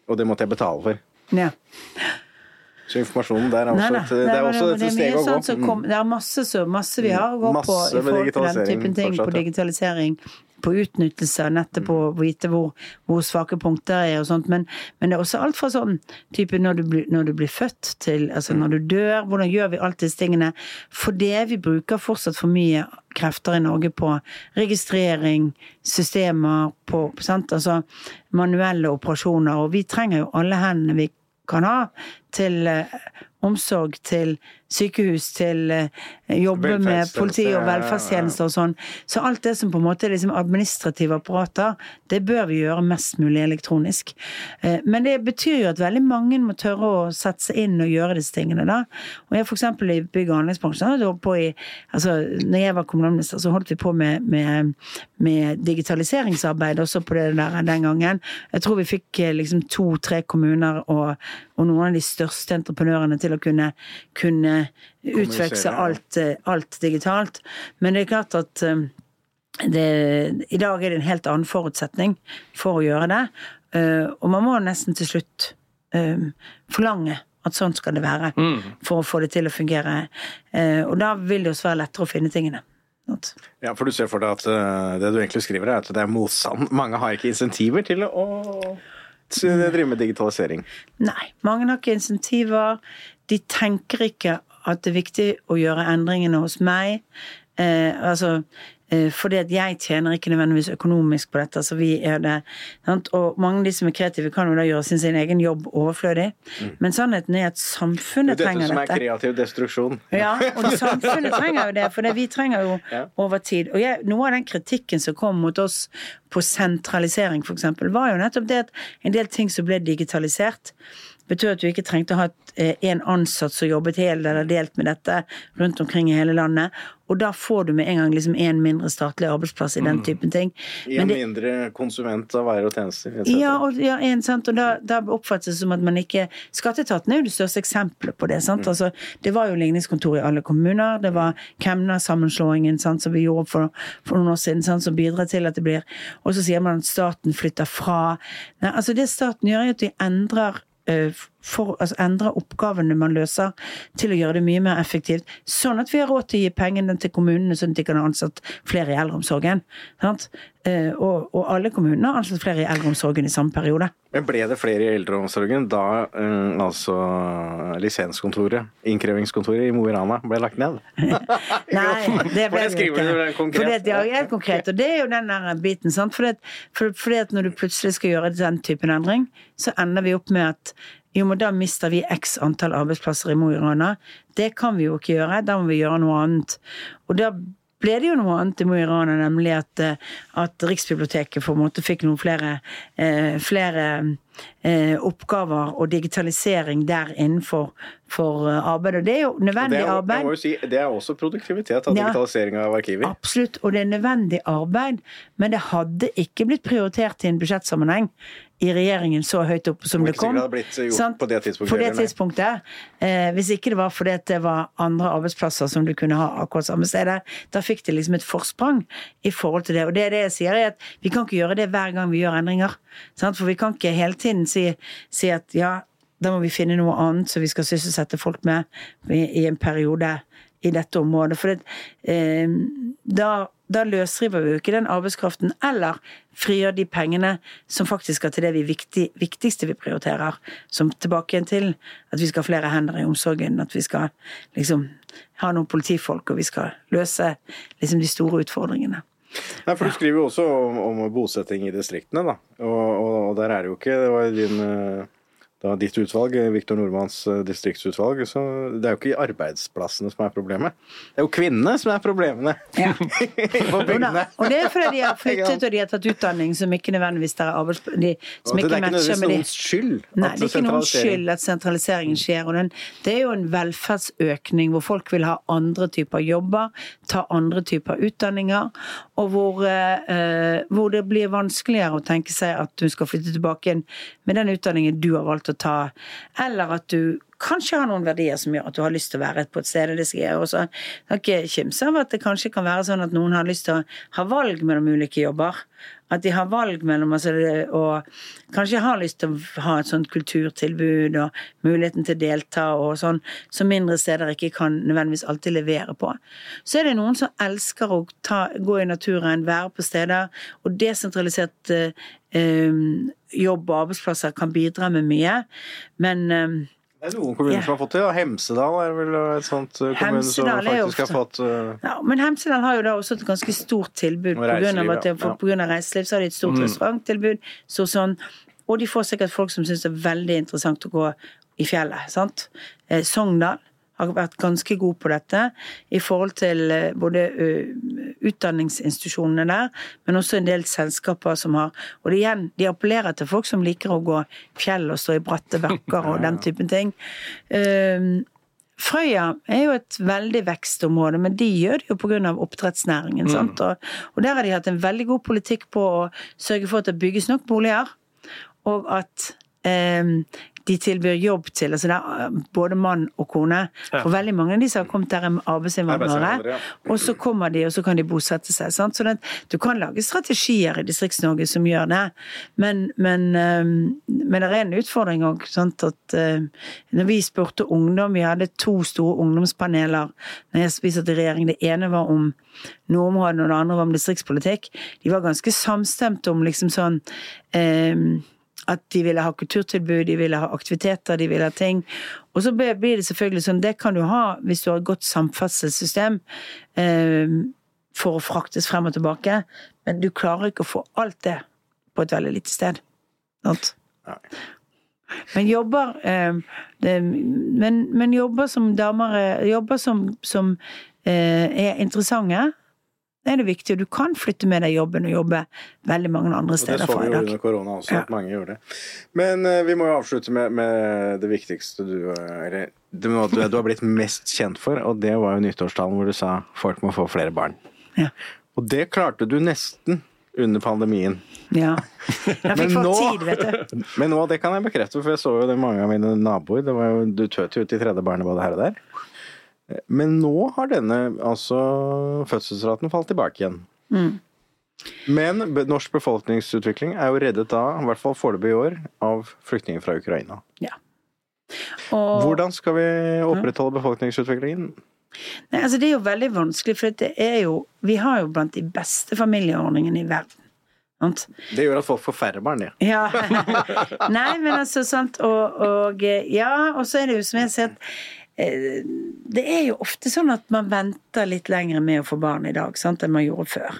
og det måtte jeg betale for. ja. Så informasjonen der er også Nei, nei. et, det er også et steg å gå. som kom- Mm. Det er masse, så, masse vi har å gå på i forhold til den typen ting. fortsatt, På digitalisering, på utnyttelse av nettet, på å vite hvor, hvor svake punkter er og sånt. Men, men det er også alt fra sånn type når du, når du blir født til altså når du dør, hvordan gjør vi alt disse tingene? Fordi vi bruker fortsatt for mye krefter i Norge på registrering, systemer, på sant? Altså manuelle operasjoner. Og vi trenger jo alle hendene vi kan ha til eh, omsorg, til sykehus, til eh, jobbe med politi og velferdstjenester og sånn. Så alt det som på en måte er liksom administrative apparater, det bør vi gjøre mest mulig elektronisk. Eh, Men det betyr jo at veldig mange må tørre å sette seg inn og gjøre disse tingene da. Og jeg eksempel i bygg- og anleggsbransjen holdt på i Altså, når jeg var kommunalminister, så holdt vi på med, med, med digitaliseringsarbeid også på det der den gangen. Jeg tror vi fikk eh, liksom to-tre kommuner og, og noen av de største entreprenørene til å kunne, kunne utveksle alt, eh, alt digitalt. Men det er klart at eh, det, I dag er det en helt annen forutsetning for å gjøre det. eh, og man må nesten til slutt forlange at sånn skal det være for å få det til å fungere. Og da vil det også være lettere å finne tingene. Ja, for du ser for deg at det du egentlig skriver er at det er motstand. [laughs] Mange har ikke insentiver til å drive med digitalisering. Nei, mange har ikke insentiver. De tenker ikke at det er viktig å gjøre endringene hos meg. Eh, altså, eh, fordi at jeg tjener ikke nødvendigvis økonomisk på dette. Så vi er det, sant? Og mange av de som er kreative, kan jo da gjøre sin, sin egen jobb overflødig. Men sannheten er at samfunnet er dette trenger som er dette. kreativ destruksjon. Ja, og [laughs] samfunnet trenger jo det, for det vi trenger jo Ja. over tid. Og jeg, noe av den kritikken som kom mot oss på sentralisering, eksempel, var jo nettopp det at en del ting som ble digitalisert, betød at du ikke trengte å ha en ansatt som jobbet helt eller delt med dette rundt omkring i hele landet. Og da får du med en gang liksom en mindre statlig arbeidsplass i den typen ting. Men en det, mindre konsument av varer og tjenester. ja, og, ja en, sant? og da, da oppfattes det som at man ikke Skatteetaten er jo det største eksempelet på det. Sant? Altså, det var jo ligningskontor i alle kommuner. Det var Kemner-sammenslåingen som vi gjorde for, for noen år siden, sant, som bidrar til at det blir Og så sier man at staten flytter fra. Nei, altså Det staten gjør, er at de endrer eh, for, altså endre oppgavene man løser, til å gjøre det mye mer effektivt. Sånn at vi har råd til å gi pengene til kommunene, sånn at de kan ha ansatt flere i eldreomsorgen. Sant? Eh, og, og alle kommunene har ansatt flere i eldreomsorgen i samme periode. Men ble det flere i eldreomsorgen da eh, altså lisenskontoret, innkrevingskontoret i Mo i Rana, ble lagt ned? [laughs] Nei, det ble det ikke. For det ja, helt konkret. [laughs] Og det er jo den der biten, sant. Fordi at, for, fordi at når du plutselig skal gjøre den typen endring, så ender vi opp med at jo, men da mister vi x antall arbeidsplasser i Mo i Rana. Det kan vi jo ikke gjøre, da må vi gjøre noe annet. Og da ble det jo noe annet i Mo i Rana, nemlig at, eh, at Riksbiblioteket på en måte fikk noen flere, eh, flere eh, oppgaver og digitalisering der innenfor for eh, arbeid. Og det er jo Det nødvendig er, arbeid. jeg må jo si, det er også produktivitet av Ja. digitalisering av arkiver. Absolutt, og det er nødvendig arbeid, men det hadde ikke blitt prioritert i en budsjettsammenheng i regjeringen så høyt opp som det kom. det på det tidspunktet På det tidspunktet. Eh, hvis ikke det var fordi det var andre arbeidsplasser som du kunne ha akkurat samme stedet, da fikk de liksom et forsprang i forhold til det. Og det er det jeg sier, er at vi kan ikke gjøre det hver gang vi gjør endringer. Sant? For vi kan ikke hele tiden si, si at ja, da må vi finne noe annet som vi skal sysselsette folk med i, i en periode i dette området. For det, eh, da, da løsriver vi jo ikke den arbeidskraften, eller frigjør de pengene som faktisk skal til det vi viktig, viktigste vi prioriterer. Som tilbake igjen til at vi skal ha flere hender i omsorgen, at vi skal liksom ha noen politifolk, og vi skal løse liksom de store utfordringene. Nei, for Du skriver jo også om, om bosetting i distriktene, da. Og, og, og der er det jo ikke Det var jo din eh, da ditt utvalg, Viktor Nordmanns eh, distriktsutvalg, så det er jo ikke arbeidsplassene som er problemet. Det er jo kvinnene som er problemene Ja. [laughs] på Og, bygdene. og det er fordi de har [laughs] flyttet og de har tatt utdanning som ikke nødvendigvis er arbeids... De, som det er ikke ikke matcher med de noens skyld Nei, det er ikke noens skyld at sentraliseringen skjer. Og den, det er jo en velferdsøkning hvor folk vil ha andre typer jobber, ta andre typer utdanninger, og hvor, eh, hvor det blir vanskeligere å tenke seg at du skal flytte tilbake igjen med den utdanningen du har valgt å ta, eller at du kanskje har noen verdier som gjør at du har lyst til å være på et sted. Det skal jeg også ikke kimse av at det kanskje kan være sånn at noen har lyst til å ha valg mellom ulike jobber. At de har valg mellom altså, og kanskje har lyst til å ha et sånt kulturtilbud og muligheten til å delta og sånn, som mindre steder ikke kan nødvendigvis alltid levere på. Så er det noen som elsker å ta, gå i naturen, være på steder, og desentralisert eh, eh, jobb og arbeidsplasser kan bidra med mye. Men eh, Det er noen kommuner Ja. som har fått det, da. Hemsedal er vel et sånt eh, kommune som faktisk har fått uh... Ja, men Hemsedal har jo da også et ganske stort tilbud. pga. Ja. reiseliv så har de et stort restauranttilbud. Så sånn, og de får sikkert folk som syns det er veldig interessant å gå i fjellet. sant? Eh, Sogndal har vært ganske god på dette i forhold til eh, både utdanningsinstitusjonene der, men også en del selskaper som har Og det igjen, de appellerer til folk som liker å gå fjell og stå i bratte bakker og [laughs] den typen ting. Um, Frøya er jo et veldig vekstområde, men de gjør det jo pga. oppdrettsnæringen. sant? Og, og der har de hatt en veldig god politikk på å sørge for at det bygges nok boliger, og at eh, de tilbyr jobb til. altså det er eh, Både mann og kone. For veldig mange av de som har kommet der, er arbeidsinnvandrere. Ja. Og så kommer de, og så kan de bosette seg. Sant? Så det, du kan lage strategier i Distrikts-Norge som gjør det, men, men, eh, men det er en utfordring òg. At eh, når vi spurte ungdom, vi hadde to store ungdomspaneler når jeg spiste til regjering. Det ene var om nordområdene, og det andre var om distriktspolitikk. De var ganske samstemte om liksom sånn eh, at de ville ha kulturtilbud, de ville ha aktiviteter, de ville ha ting. Og så blir det selvfølgelig sånn, det kan du ha hvis du har et godt samferdselssystem eh, for å fraktes frem og tilbake, men du klarer ikke å få alt det på et veldig lite sted. Sant? Men jobber eh, det, men, men jobber som damer er- Jobber som, som eh, er interessante, det er det viktig. Og du kan flytte med deg jobben og jobbe veldig mange andre steder. Og det så vi jo under korona også, Ja. at mange gjorde det. Men uh, vi må jo avslutte med, med det viktigste du eh, Eller det du, du har blitt mest kjent for, og det var jo nyttårstalen hvor du sa folk må få flere barn. Ja. Og det klarte du nesten under pandemien. Ja. Jeg fikk nå- tid, vet du. [laughs] Men nå, det kan jeg bekrefte, for jeg så jo det mange av mine naboer. Det var jo, du tøt jo ut i tredje barnet både her og der. Men nå har denne altså fødselsraten falt tilbake igjen. Mm. Men norsk befolkningsutvikling er jo reddet da, i hvert fall foreløpig i år, av flyktninger fra Ukraina. Ja. Og, Hvordan skal vi opprettholde befolkningsutviklingen? nei, altså det er jo veldig vanskelig, for det er jo Vi har jo blant de beste familieordningene i verden. Sant? Det gjør at folk får færre barn, ja. Ja. [laughs] Nei, men altså, sant, og, og ja, og så er det jo som jeg sier at det er jo ofte sånn at man venter litt lenger med å få barn i dag sant, enn man gjorde før.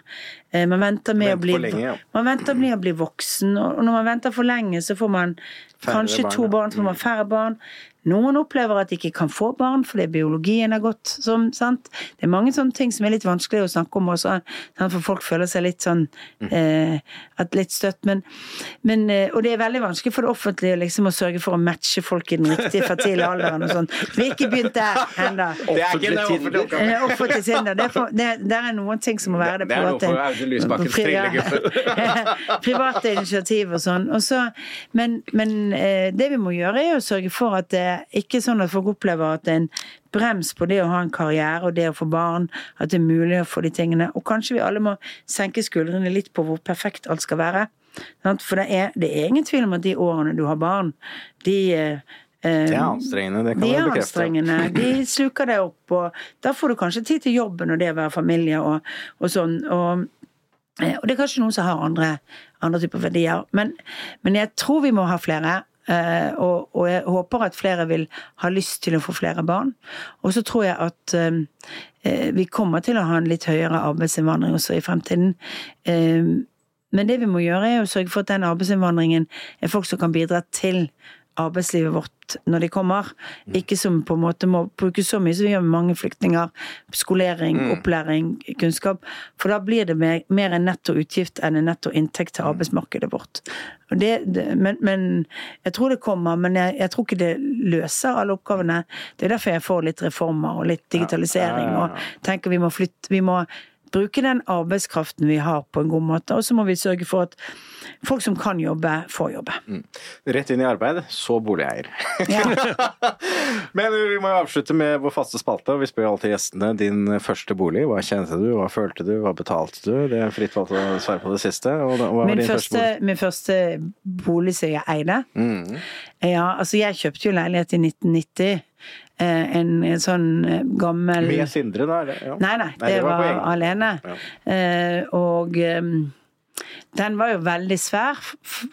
Eh, Man venter med Venter å bli, lenge, ja. man venter med å bli voksen, og når man venter for lenge, så får man Færre kanskje barn, to barn, så får man færre barn. Noen opplever at de ikke kan få barn fordi biologien er gått som, sant. Det er mange sånne ting som er litt vanskelig å snakke om også, sant? for folk føler seg litt sånn Mm. eh, at litt støtt. Men, men, eh, og det er veldig vanskelig for det offentlige liksom, å sørge for å matche folk i den riktige [laughs] fertile alderen og sånn. Vi har ikke begynt der ennå. Det er ikke offentlig oppgave. Eh, Offentlig Tinder. Det er, for, det, det er noen ting som må være det, Det er noe for Audun Lysbakkens trillegutter. [laughs] Private initiativ og sånn. Og så, men men eh, det vi må gjøre, er å sørge for at det ikke sånn at folk opplever at det er en brems på det å ha en karriere og det å få barn, at det er mulig å få de tingene. Og kanskje vi alle må senke skuldrene litt på hvor perfekt alt skal være. For det er, det er ingen tvil om at de årene du har barn, de eh, Det er anstrengende, det kan de er bekrefte. De sluker deg opp, og da får du kanskje tid til jobben og det å være familie og, og sånn. Og, eh, og det er kanskje noen som har andre, andre typer verdier. Men, men jeg tror vi må ha flere. Eh, og, og jeg håper at flere vil ha lyst til å få flere barn. Og så tror jeg at eh, eh, vi kommer til å ha en litt høyere arbeidsinnvandring også i fremtiden. Eh, men det vi må gjøre, er å sørge for at den arbeidsinnvandringen er folk som kan bidra til arbeidslivet vårt når de kommer. Ikke som på en måte må bruke så mye som vi gjør med mange flyktninger. Skolering, opplæring, kunnskap. For da blir det mer, mer en netto utgift enn en netto inntekt til arbeidsmarkedet vårt. Det, det, men, men jeg tror det kommer, men jeg, jeg tror ikke det løser alle oppgavene. Det er derfor jeg får litt reformer og litt digitalisering og tenker vi må flytte Vi må bruke den arbeidskraften vi har på en god måte, og så må vi sørge for at folk som kan jobbe, får jobbe. Rett inn i arbeid, så boligeier. Ja. [laughs] Men vi må jo avslutte med vår faste spalte, og vi spør jo alltid gjestene din første bolig. Hva kjente du, hva følte du, hva betalte du? Det er fritt valgt å svare på det siste. Min din første første, min første bolig som jeg eide Mm. Ja, altså jeg kjøpte jo leilighet i 1990. Eh, En, en sånn eh, gammel Med Sindre, da? Ja. Nei, nei, det, det var var, alene. Ja. Eh, og ehm, den var jo veldig svær.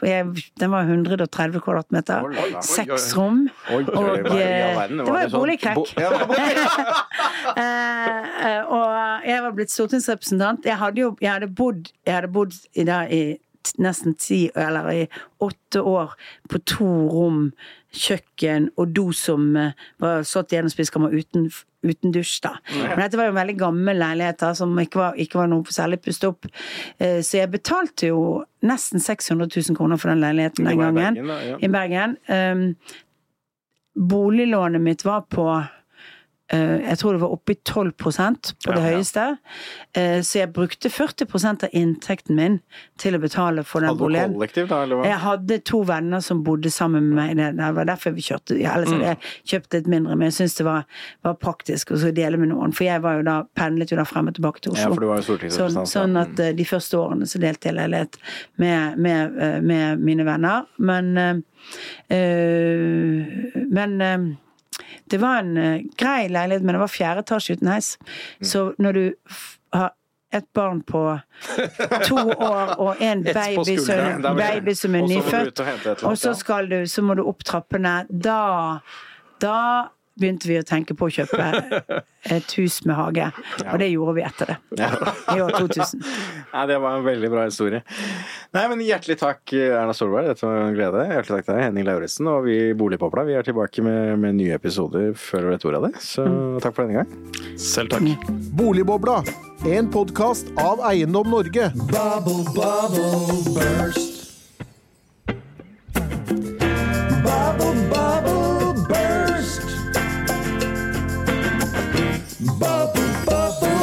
Den var 130 kvadratmeter. Seks rom. Og, eh, det var jo boligkrekk. Og jeg var blitt stortingsrepresentant. Jeg hadde jo jeg hadde bodd, jeg hadde bodd i, da, i nesten ti, eller i åtte år på to rom, kjøkken og do som var satt slått gjennom spisekammer uten, uten dusj, da. Men dette var jo en veldig gammel leilighet da, som ikke var, ikke var noe særlig pustet opp. Eh, Så jeg betalte jo nesten 600 000 kroner for den leiligheten den gangen. i. Bergen, da, ja. I Bergen. Um, boliglånet mitt var på eh, jeg tror det var oppe i 12% på det Ja, høyeste. Ja. Så jeg brukte 40% av inntekten min til å betale for den Hadde boligen. kollektiv, da, eller hva? Jeg hadde to venner som bodde sammen med meg. Det var derfor vi kjørte. Ellers hadde jeg kjøpt litt mindre, men jeg syntes det var, var praktisk å dele med noen. For jeg var jo da, pendlet jo da frem og tilbake til Oslo. Ja, for du var jo Sånn, stortingsrepresentant. sånn at eh, de første årene så delte jeg leilighet med, med, eh, med mine venner. Men eh, eh, Men eh, det var en eh, grei leilighet, men det var fjerde etasje uten heis. Mm. Så når du har et barn på to år og en [laughs] baby som, baby som er nyfødt, og så skal du, så må du opp trappene. Da, da begynte vi å tenke på å kjøpe et hus med hage. Og det gjorde vi etter det. I år 2000. Ja, det var en veldig bra historie. Nei, men hjertelig takk, Erna Solberg. Dette var en glede. Hjertelig takk til deg, Henning Lauritzen. Og vi Boligpopla, vi er tilbake med, med nye episoder før du vet ordet av det. Så mm. takk for denne gang. Selv takk. Mm. Boligbobla, en podkast av Eiendom Norge. Bubble, bubble, burst. Bubble, bubble. Bubble, bubble.